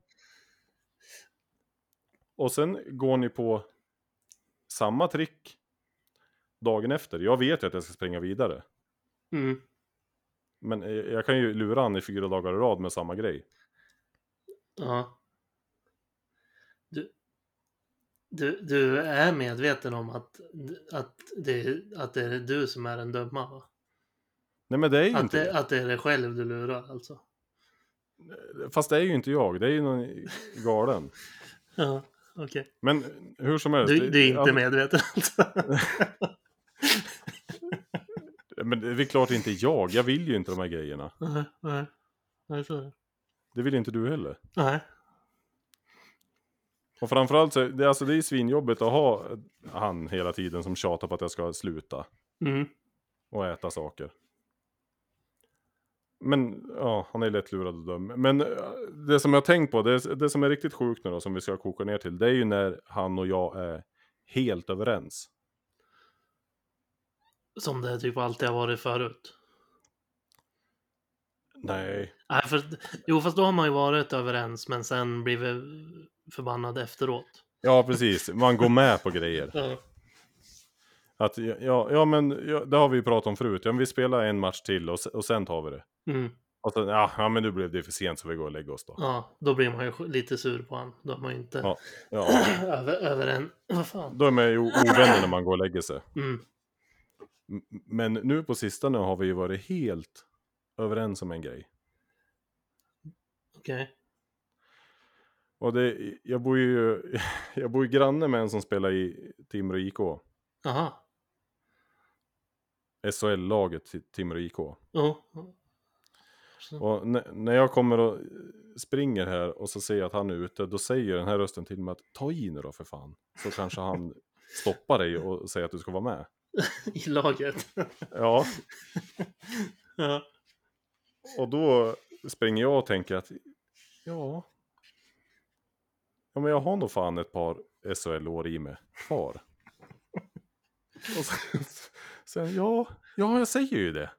Speaker 2: Och sen går ni på samma trick dagen efter. Jag vet ju att jag ska springa vidare.
Speaker 1: Mm.
Speaker 2: Men jag kan ju lura han i fyra dagar i rad med samma grej.
Speaker 1: Ja. Du, du, du är medveten om att, att, det, att det är du som är den dumma va?
Speaker 2: Nej men det är ju
Speaker 1: Att
Speaker 2: inte
Speaker 1: det,
Speaker 2: det.
Speaker 1: att det är dig själv du lurar alltså?
Speaker 2: Fast det är ju inte jag, det är ju någon galen.
Speaker 1: Ja, okej.
Speaker 2: Men hur som helst.
Speaker 1: Du,
Speaker 2: det-
Speaker 1: du är inte medveten alltså?
Speaker 2: Men det är klart inte jag, jag vill ju inte de här grejerna.
Speaker 1: Nej, nej. Nej, så är det.
Speaker 2: Det vill inte du heller.
Speaker 1: Nej.
Speaker 2: Och framförallt så är det, alltså det är svinjobbigt att ha han hela tiden som tjatar på att jag ska sluta
Speaker 1: Mm.
Speaker 2: och äta saker. Men ja, han är lätt lurad och dum. Men eh, det som jag har tänkt på, det, det som är riktigt sjukt nu då, som vi ska koka ner till, det är ju när han och jag är helt överens.
Speaker 1: Som det typ alltid har varit förut.
Speaker 2: Nej,
Speaker 1: Nej, för, jo, fast då har man ju varit överens, men sen blivit förbannad efteråt.
Speaker 2: ja precis, man går med på grejer.
Speaker 1: Ja.
Speaker 2: Att, ja, ja men ja, det har vi ju pratat om förut, ja, men vi spelar en match till och, och sen tar vi det.
Speaker 1: Mm.
Speaker 2: Och sen, ja, ja men nu blev det för sent så vi går och lägger oss då.
Speaker 1: ja, då blir man ju lite sur på han. Då är man ju inte
Speaker 2: Ja. Ja,
Speaker 1: över, över en... Vad fan?
Speaker 2: då är man ju ovänner när man går och lägger sig.
Speaker 1: Mm.
Speaker 2: Men nu på sistone har vi ju varit helt överens om en grej.
Speaker 1: Okej.
Speaker 2: Och det, jag bor ju jag bor ju granne med en som spelar i Timrå IK.
Speaker 1: Aha.
Speaker 2: SHL-laget Timrå IK.
Speaker 1: Jo.
Speaker 2: Och när jag kommer och springer här och så ser jag att han är ute, då säger den här rösten till mig att ta i nu då för fan. Så kanske han stoppar dig och säger att du ska vara med.
Speaker 1: I laget.
Speaker 2: Ja,
Speaker 1: ja.
Speaker 2: och då springer jag och tänker att ja, ja men jag har nog fan ett par SHL-år i mig kvar. Och sen, sen ja, ja, jag säger ju det.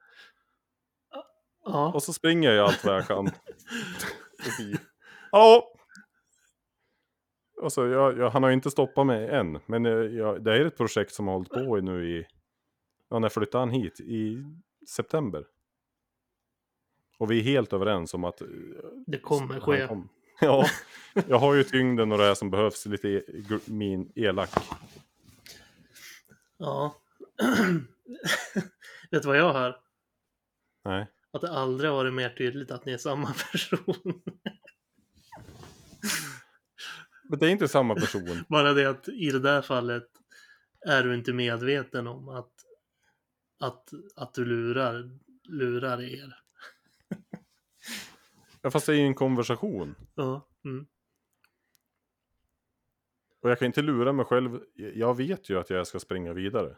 Speaker 1: Ja.
Speaker 2: Och så springer jag allt vad jag kan. förbi. Ja. Och så, jag, jag, han har ju inte stoppat mig än. Men jag, jag, det är ett projekt som har hållit på i nu i... Ja, när flyttade han hit? I september. Och vi är helt överens om att... eh,
Speaker 1: Det kommer ske.
Speaker 2: kom- Ja, jag har ju tyngden och det här som behövs. Lite e, min elak.
Speaker 1: Ja. Vet du vad jag hör?
Speaker 2: Nej.
Speaker 1: Att det aldrig varit mer tydligt att ni är samma person.
Speaker 2: Men det är inte samma person.
Speaker 1: Bara det att i det där fallet är du inte medveten om att, att, att du lurar, lurar er.
Speaker 2: Ja, fast det är ju en konversation.
Speaker 1: Ja. Mm.
Speaker 2: Och jag kan inte lura mig själv. Jag vet ju att jag ska springa vidare.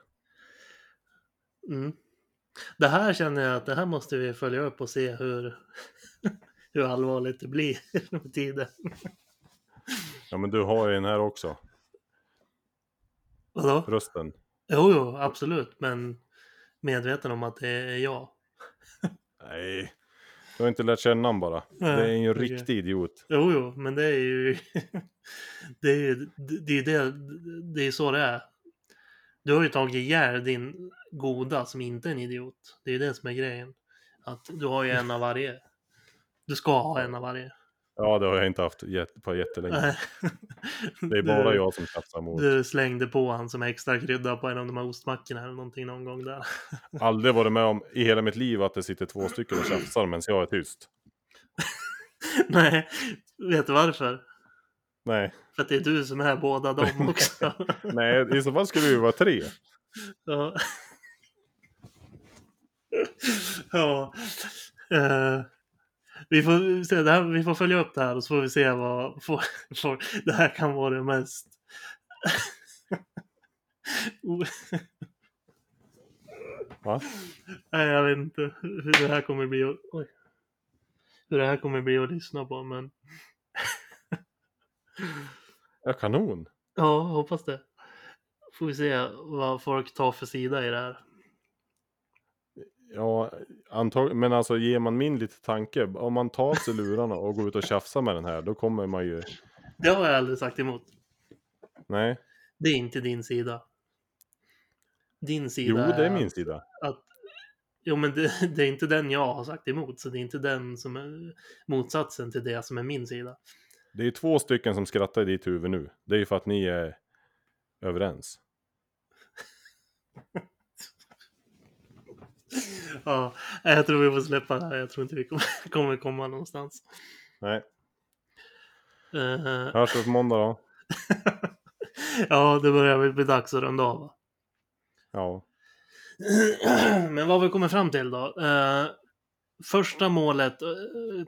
Speaker 1: Mm. Det här känner jag att det här måste vi följa upp och se hur, hur allvarligt det blir med tiden.
Speaker 2: Ja men du har ju den här också,
Speaker 1: Vadå?
Speaker 2: rösten.
Speaker 1: Jo, jo, absolut, men medveten om att det är jag.
Speaker 2: Nej, du har inte lärt känna honom bara.
Speaker 1: Nej,
Speaker 2: det är ju en
Speaker 1: okej.
Speaker 2: riktig idiot.
Speaker 1: Jo, jo, men det är ju... det är ju det, är det, det är så det är. Du har ju tagit ihjäl din goda som inte är en idiot. Det är ju det som är grejen. Att du har ju en av varje. Du ska ha en av varje.
Speaker 2: Ja, det har jag inte haft på jättelänge. Det är bara
Speaker 1: du,
Speaker 2: jag som tjafsar mot.
Speaker 1: Du slängde på han som extra krydda på en av de här ostmackorna eller någonting någon gång där.
Speaker 2: Aldrig varit med om i hela mitt liv att det sitter två stycken och tjafsar medan jag är tyst.
Speaker 1: Nej, vet du varför?
Speaker 2: Nej,
Speaker 1: För att det är du som är båda dem också.
Speaker 2: nej, i så fall skulle ju vara tre.
Speaker 1: Ja. ja. Eh, vi, får se, det här, vi får följa upp det här och så får vi se vad... Får, får, det här kan vara det mest...
Speaker 2: Va?
Speaker 1: Nej, jag vet inte hur det här kommer bli att... Oj. Hur det här kommer bli att lyssna på, men...
Speaker 2: Ja, kanon.
Speaker 1: Ja, hoppas det. Får vi se vad folk tar för sida i det här.
Speaker 2: Ja, antagligen. Men alltså ger man min lite tanke. Om man tar sig lurarna och går ut och tjafsar med den här. Då kommer man ju...
Speaker 1: Det har jag aldrig sagt emot.
Speaker 2: Nej.
Speaker 1: Det är inte din sida. Din sida
Speaker 2: Jo, det är min sida.
Speaker 1: Att, jo, men det, det är inte den jag har sagt emot, så det är inte den som är motsatsen till det som är min sida.
Speaker 2: Det är två stycken som skrattar i ditt huvud nu. Det är ju för att ni är överens.
Speaker 1: Ja, jag tror vi får släppa det här. Jag tror inte vi kommer, kommer komma någonstans.
Speaker 2: Nej.
Speaker 1: Eh,
Speaker 2: Hörs vi på måndag då?
Speaker 1: ja, det börjar väl bli dags att runda av. va?
Speaker 2: Ja.
Speaker 1: Men vad vi kommer fram till då? Eh, första målet, eh,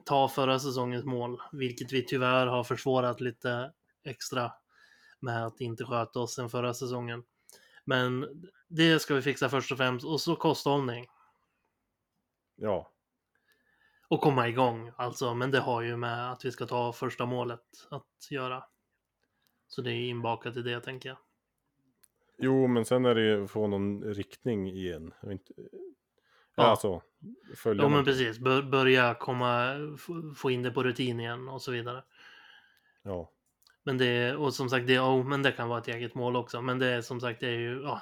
Speaker 1: ta förra säsongens mål, vilket vi tyvärr har försvårat lite extra med att inte sköta oss sen förra säsongen. Men det ska vi fixa först och främst, och så kosthållning.
Speaker 2: Ja.
Speaker 1: och komma igång alltså. Men det har ju med att vi ska ta första målet att göra. Så det är inbakat i det tänker jag.
Speaker 2: Jo, men sen är det ju att få någon riktning i en. och Inte... Ja,
Speaker 1: Ja.
Speaker 2: alltså. Följa
Speaker 1: Ja men precis, Bör, börja komma, få- in det på rutin igen och så vidare.
Speaker 2: Ja.
Speaker 1: Men det, och som sagt, det, oh, men det kan vara ett eget mål också. Men det är som sagt, det är ju, ja,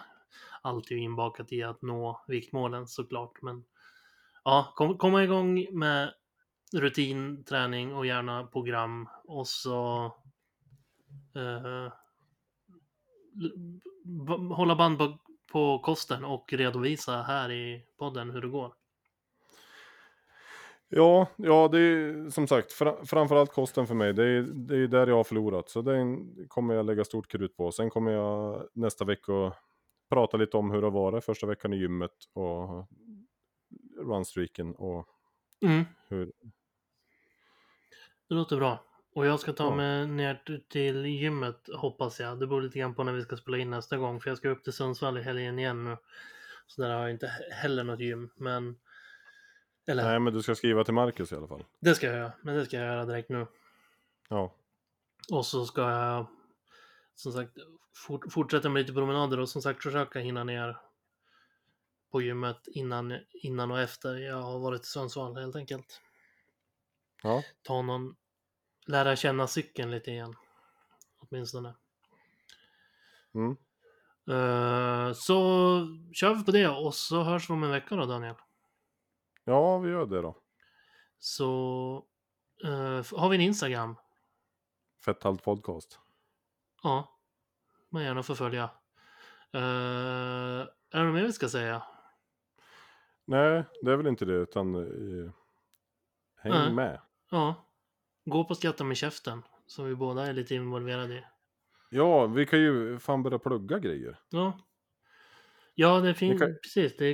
Speaker 1: allt är ju inbakat i att nå viktmålen såklart. Men ja, kom, komma igång med rutin, träning och gärna program. Och så eh, hålla band på, på kosten och redovisa här i podden hur det går.
Speaker 2: Ja, ja, det är som sagt fra, framförallt kosten för mig. Det är, det är där jag har förlorat. Så den kommer jag lägga stort krut på. Sen kommer jag nästa vecka prata lite om hur det har varit första veckan i gymmet och runstreaken och
Speaker 1: Mm.
Speaker 2: hur...
Speaker 1: Det låter bra. Och jag ska ta
Speaker 2: Ja.
Speaker 1: mig ner till gymmet hoppas jag. Det beror lite grann på när vi ska spela in nästa gång. För jag ska upp till Sundsvall i helgen igen nu. Så där har jag inte he- heller något gym. Men... Eller,
Speaker 2: Nej, men du ska skriva till Marcus i alla fall.
Speaker 1: det ska jag göra. Men det ska jag göra direkt nu.
Speaker 2: Ja,
Speaker 1: Och så ska jag som sagt fort, fortsätta med lite promenader och som sagt försöka hinna ner på gymmet innan, innan och efter jag har varit i Sundsvall helt enkelt.
Speaker 2: ja,
Speaker 1: Ta någon, lära känna cykeln lite igen. Åtminstone.
Speaker 2: mm.
Speaker 1: Eh, så kör vi på det och så hörs vi om en vecka då Daniel.
Speaker 2: Ja, vi gör det då.
Speaker 1: Så eh, har vi en Instagram.
Speaker 2: Fetthalt podcast.
Speaker 1: Ja, man gärna får följa. Uh, är det något mer vi ska säga?
Speaker 2: Nej, det är väl inte det, utan eh, häng
Speaker 1: Nej.
Speaker 2: med.
Speaker 1: Ja. Gå på Skatta med käften. Som vi båda är lite involverade i.
Speaker 2: Ja, vi kan ju fan börja plugga grejer.
Speaker 1: Ja. Ja, det finns...
Speaker 2: Kan-
Speaker 1: Precis, det,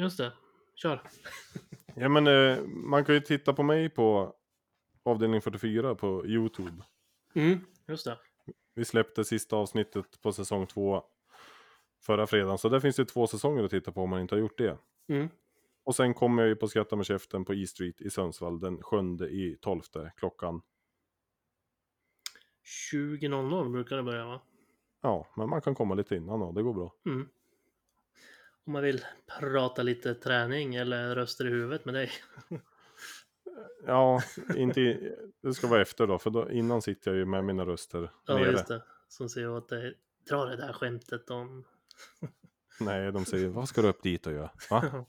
Speaker 1: just det. Kör.
Speaker 2: Ja, men eh, man kan ju titta på mig på avdelning 44 på YouTube.
Speaker 1: Mm, just det.
Speaker 2: Vi släppte sista avsnittet på säsong två förra fredagen. Så där finns det två säsonger att titta på om man inte har gjort det.
Speaker 1: Mm.
Speaker 2: Och sen kommer jag ju på Skratta med käften på E Street i Sundsvall den 7 i 12 klockan.
Speaker 1: 20.00 brukar det börja va?
Speaker 2: Ja, men man kan komma lite innan och det går bra.
Speaker 1: Mm. Om man vill prata lite träning eller röster i huvudet med dig.
Speaker 2: Ja, inte i, det ska vara efter då, för då, innan sitter jag ju med mina röster
Speaker 1: Ja,
Speaker 2: nere.
Speaker 1: just det. Som säger åt dig. Dra det där skämtet om...
Speaker 2: Nej, de säger vad ska du upp dit och göra? Va?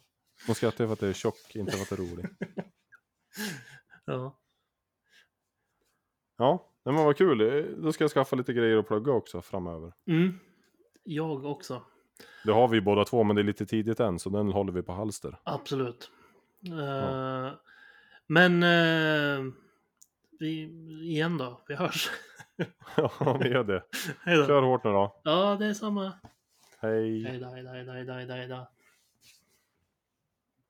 Speaker 2: De skrattar ju för att det är tjock, inte för att det är roligt.
Speaker 1: ja.
Speaker 2: Ja, men vad kul. Då ska jag skaffa lite grejer att plugga också framöver.
Speaker 1: Mm. Jag också.
Speaker 2: Det har vi båda två, men det är lite tidigt än, så den håller vi på halster.
Speaker 1: Absolut. Eh, Men eh, vi, igen då, vi hörs.
Speaker 2: Ja, vi gör det. Kör hårt nu då.
Speaker 1: Ja, det är samma.
Speaker 2: Hej.
Speaker 1: Hej då, hej då, hej då, hej då, hej då.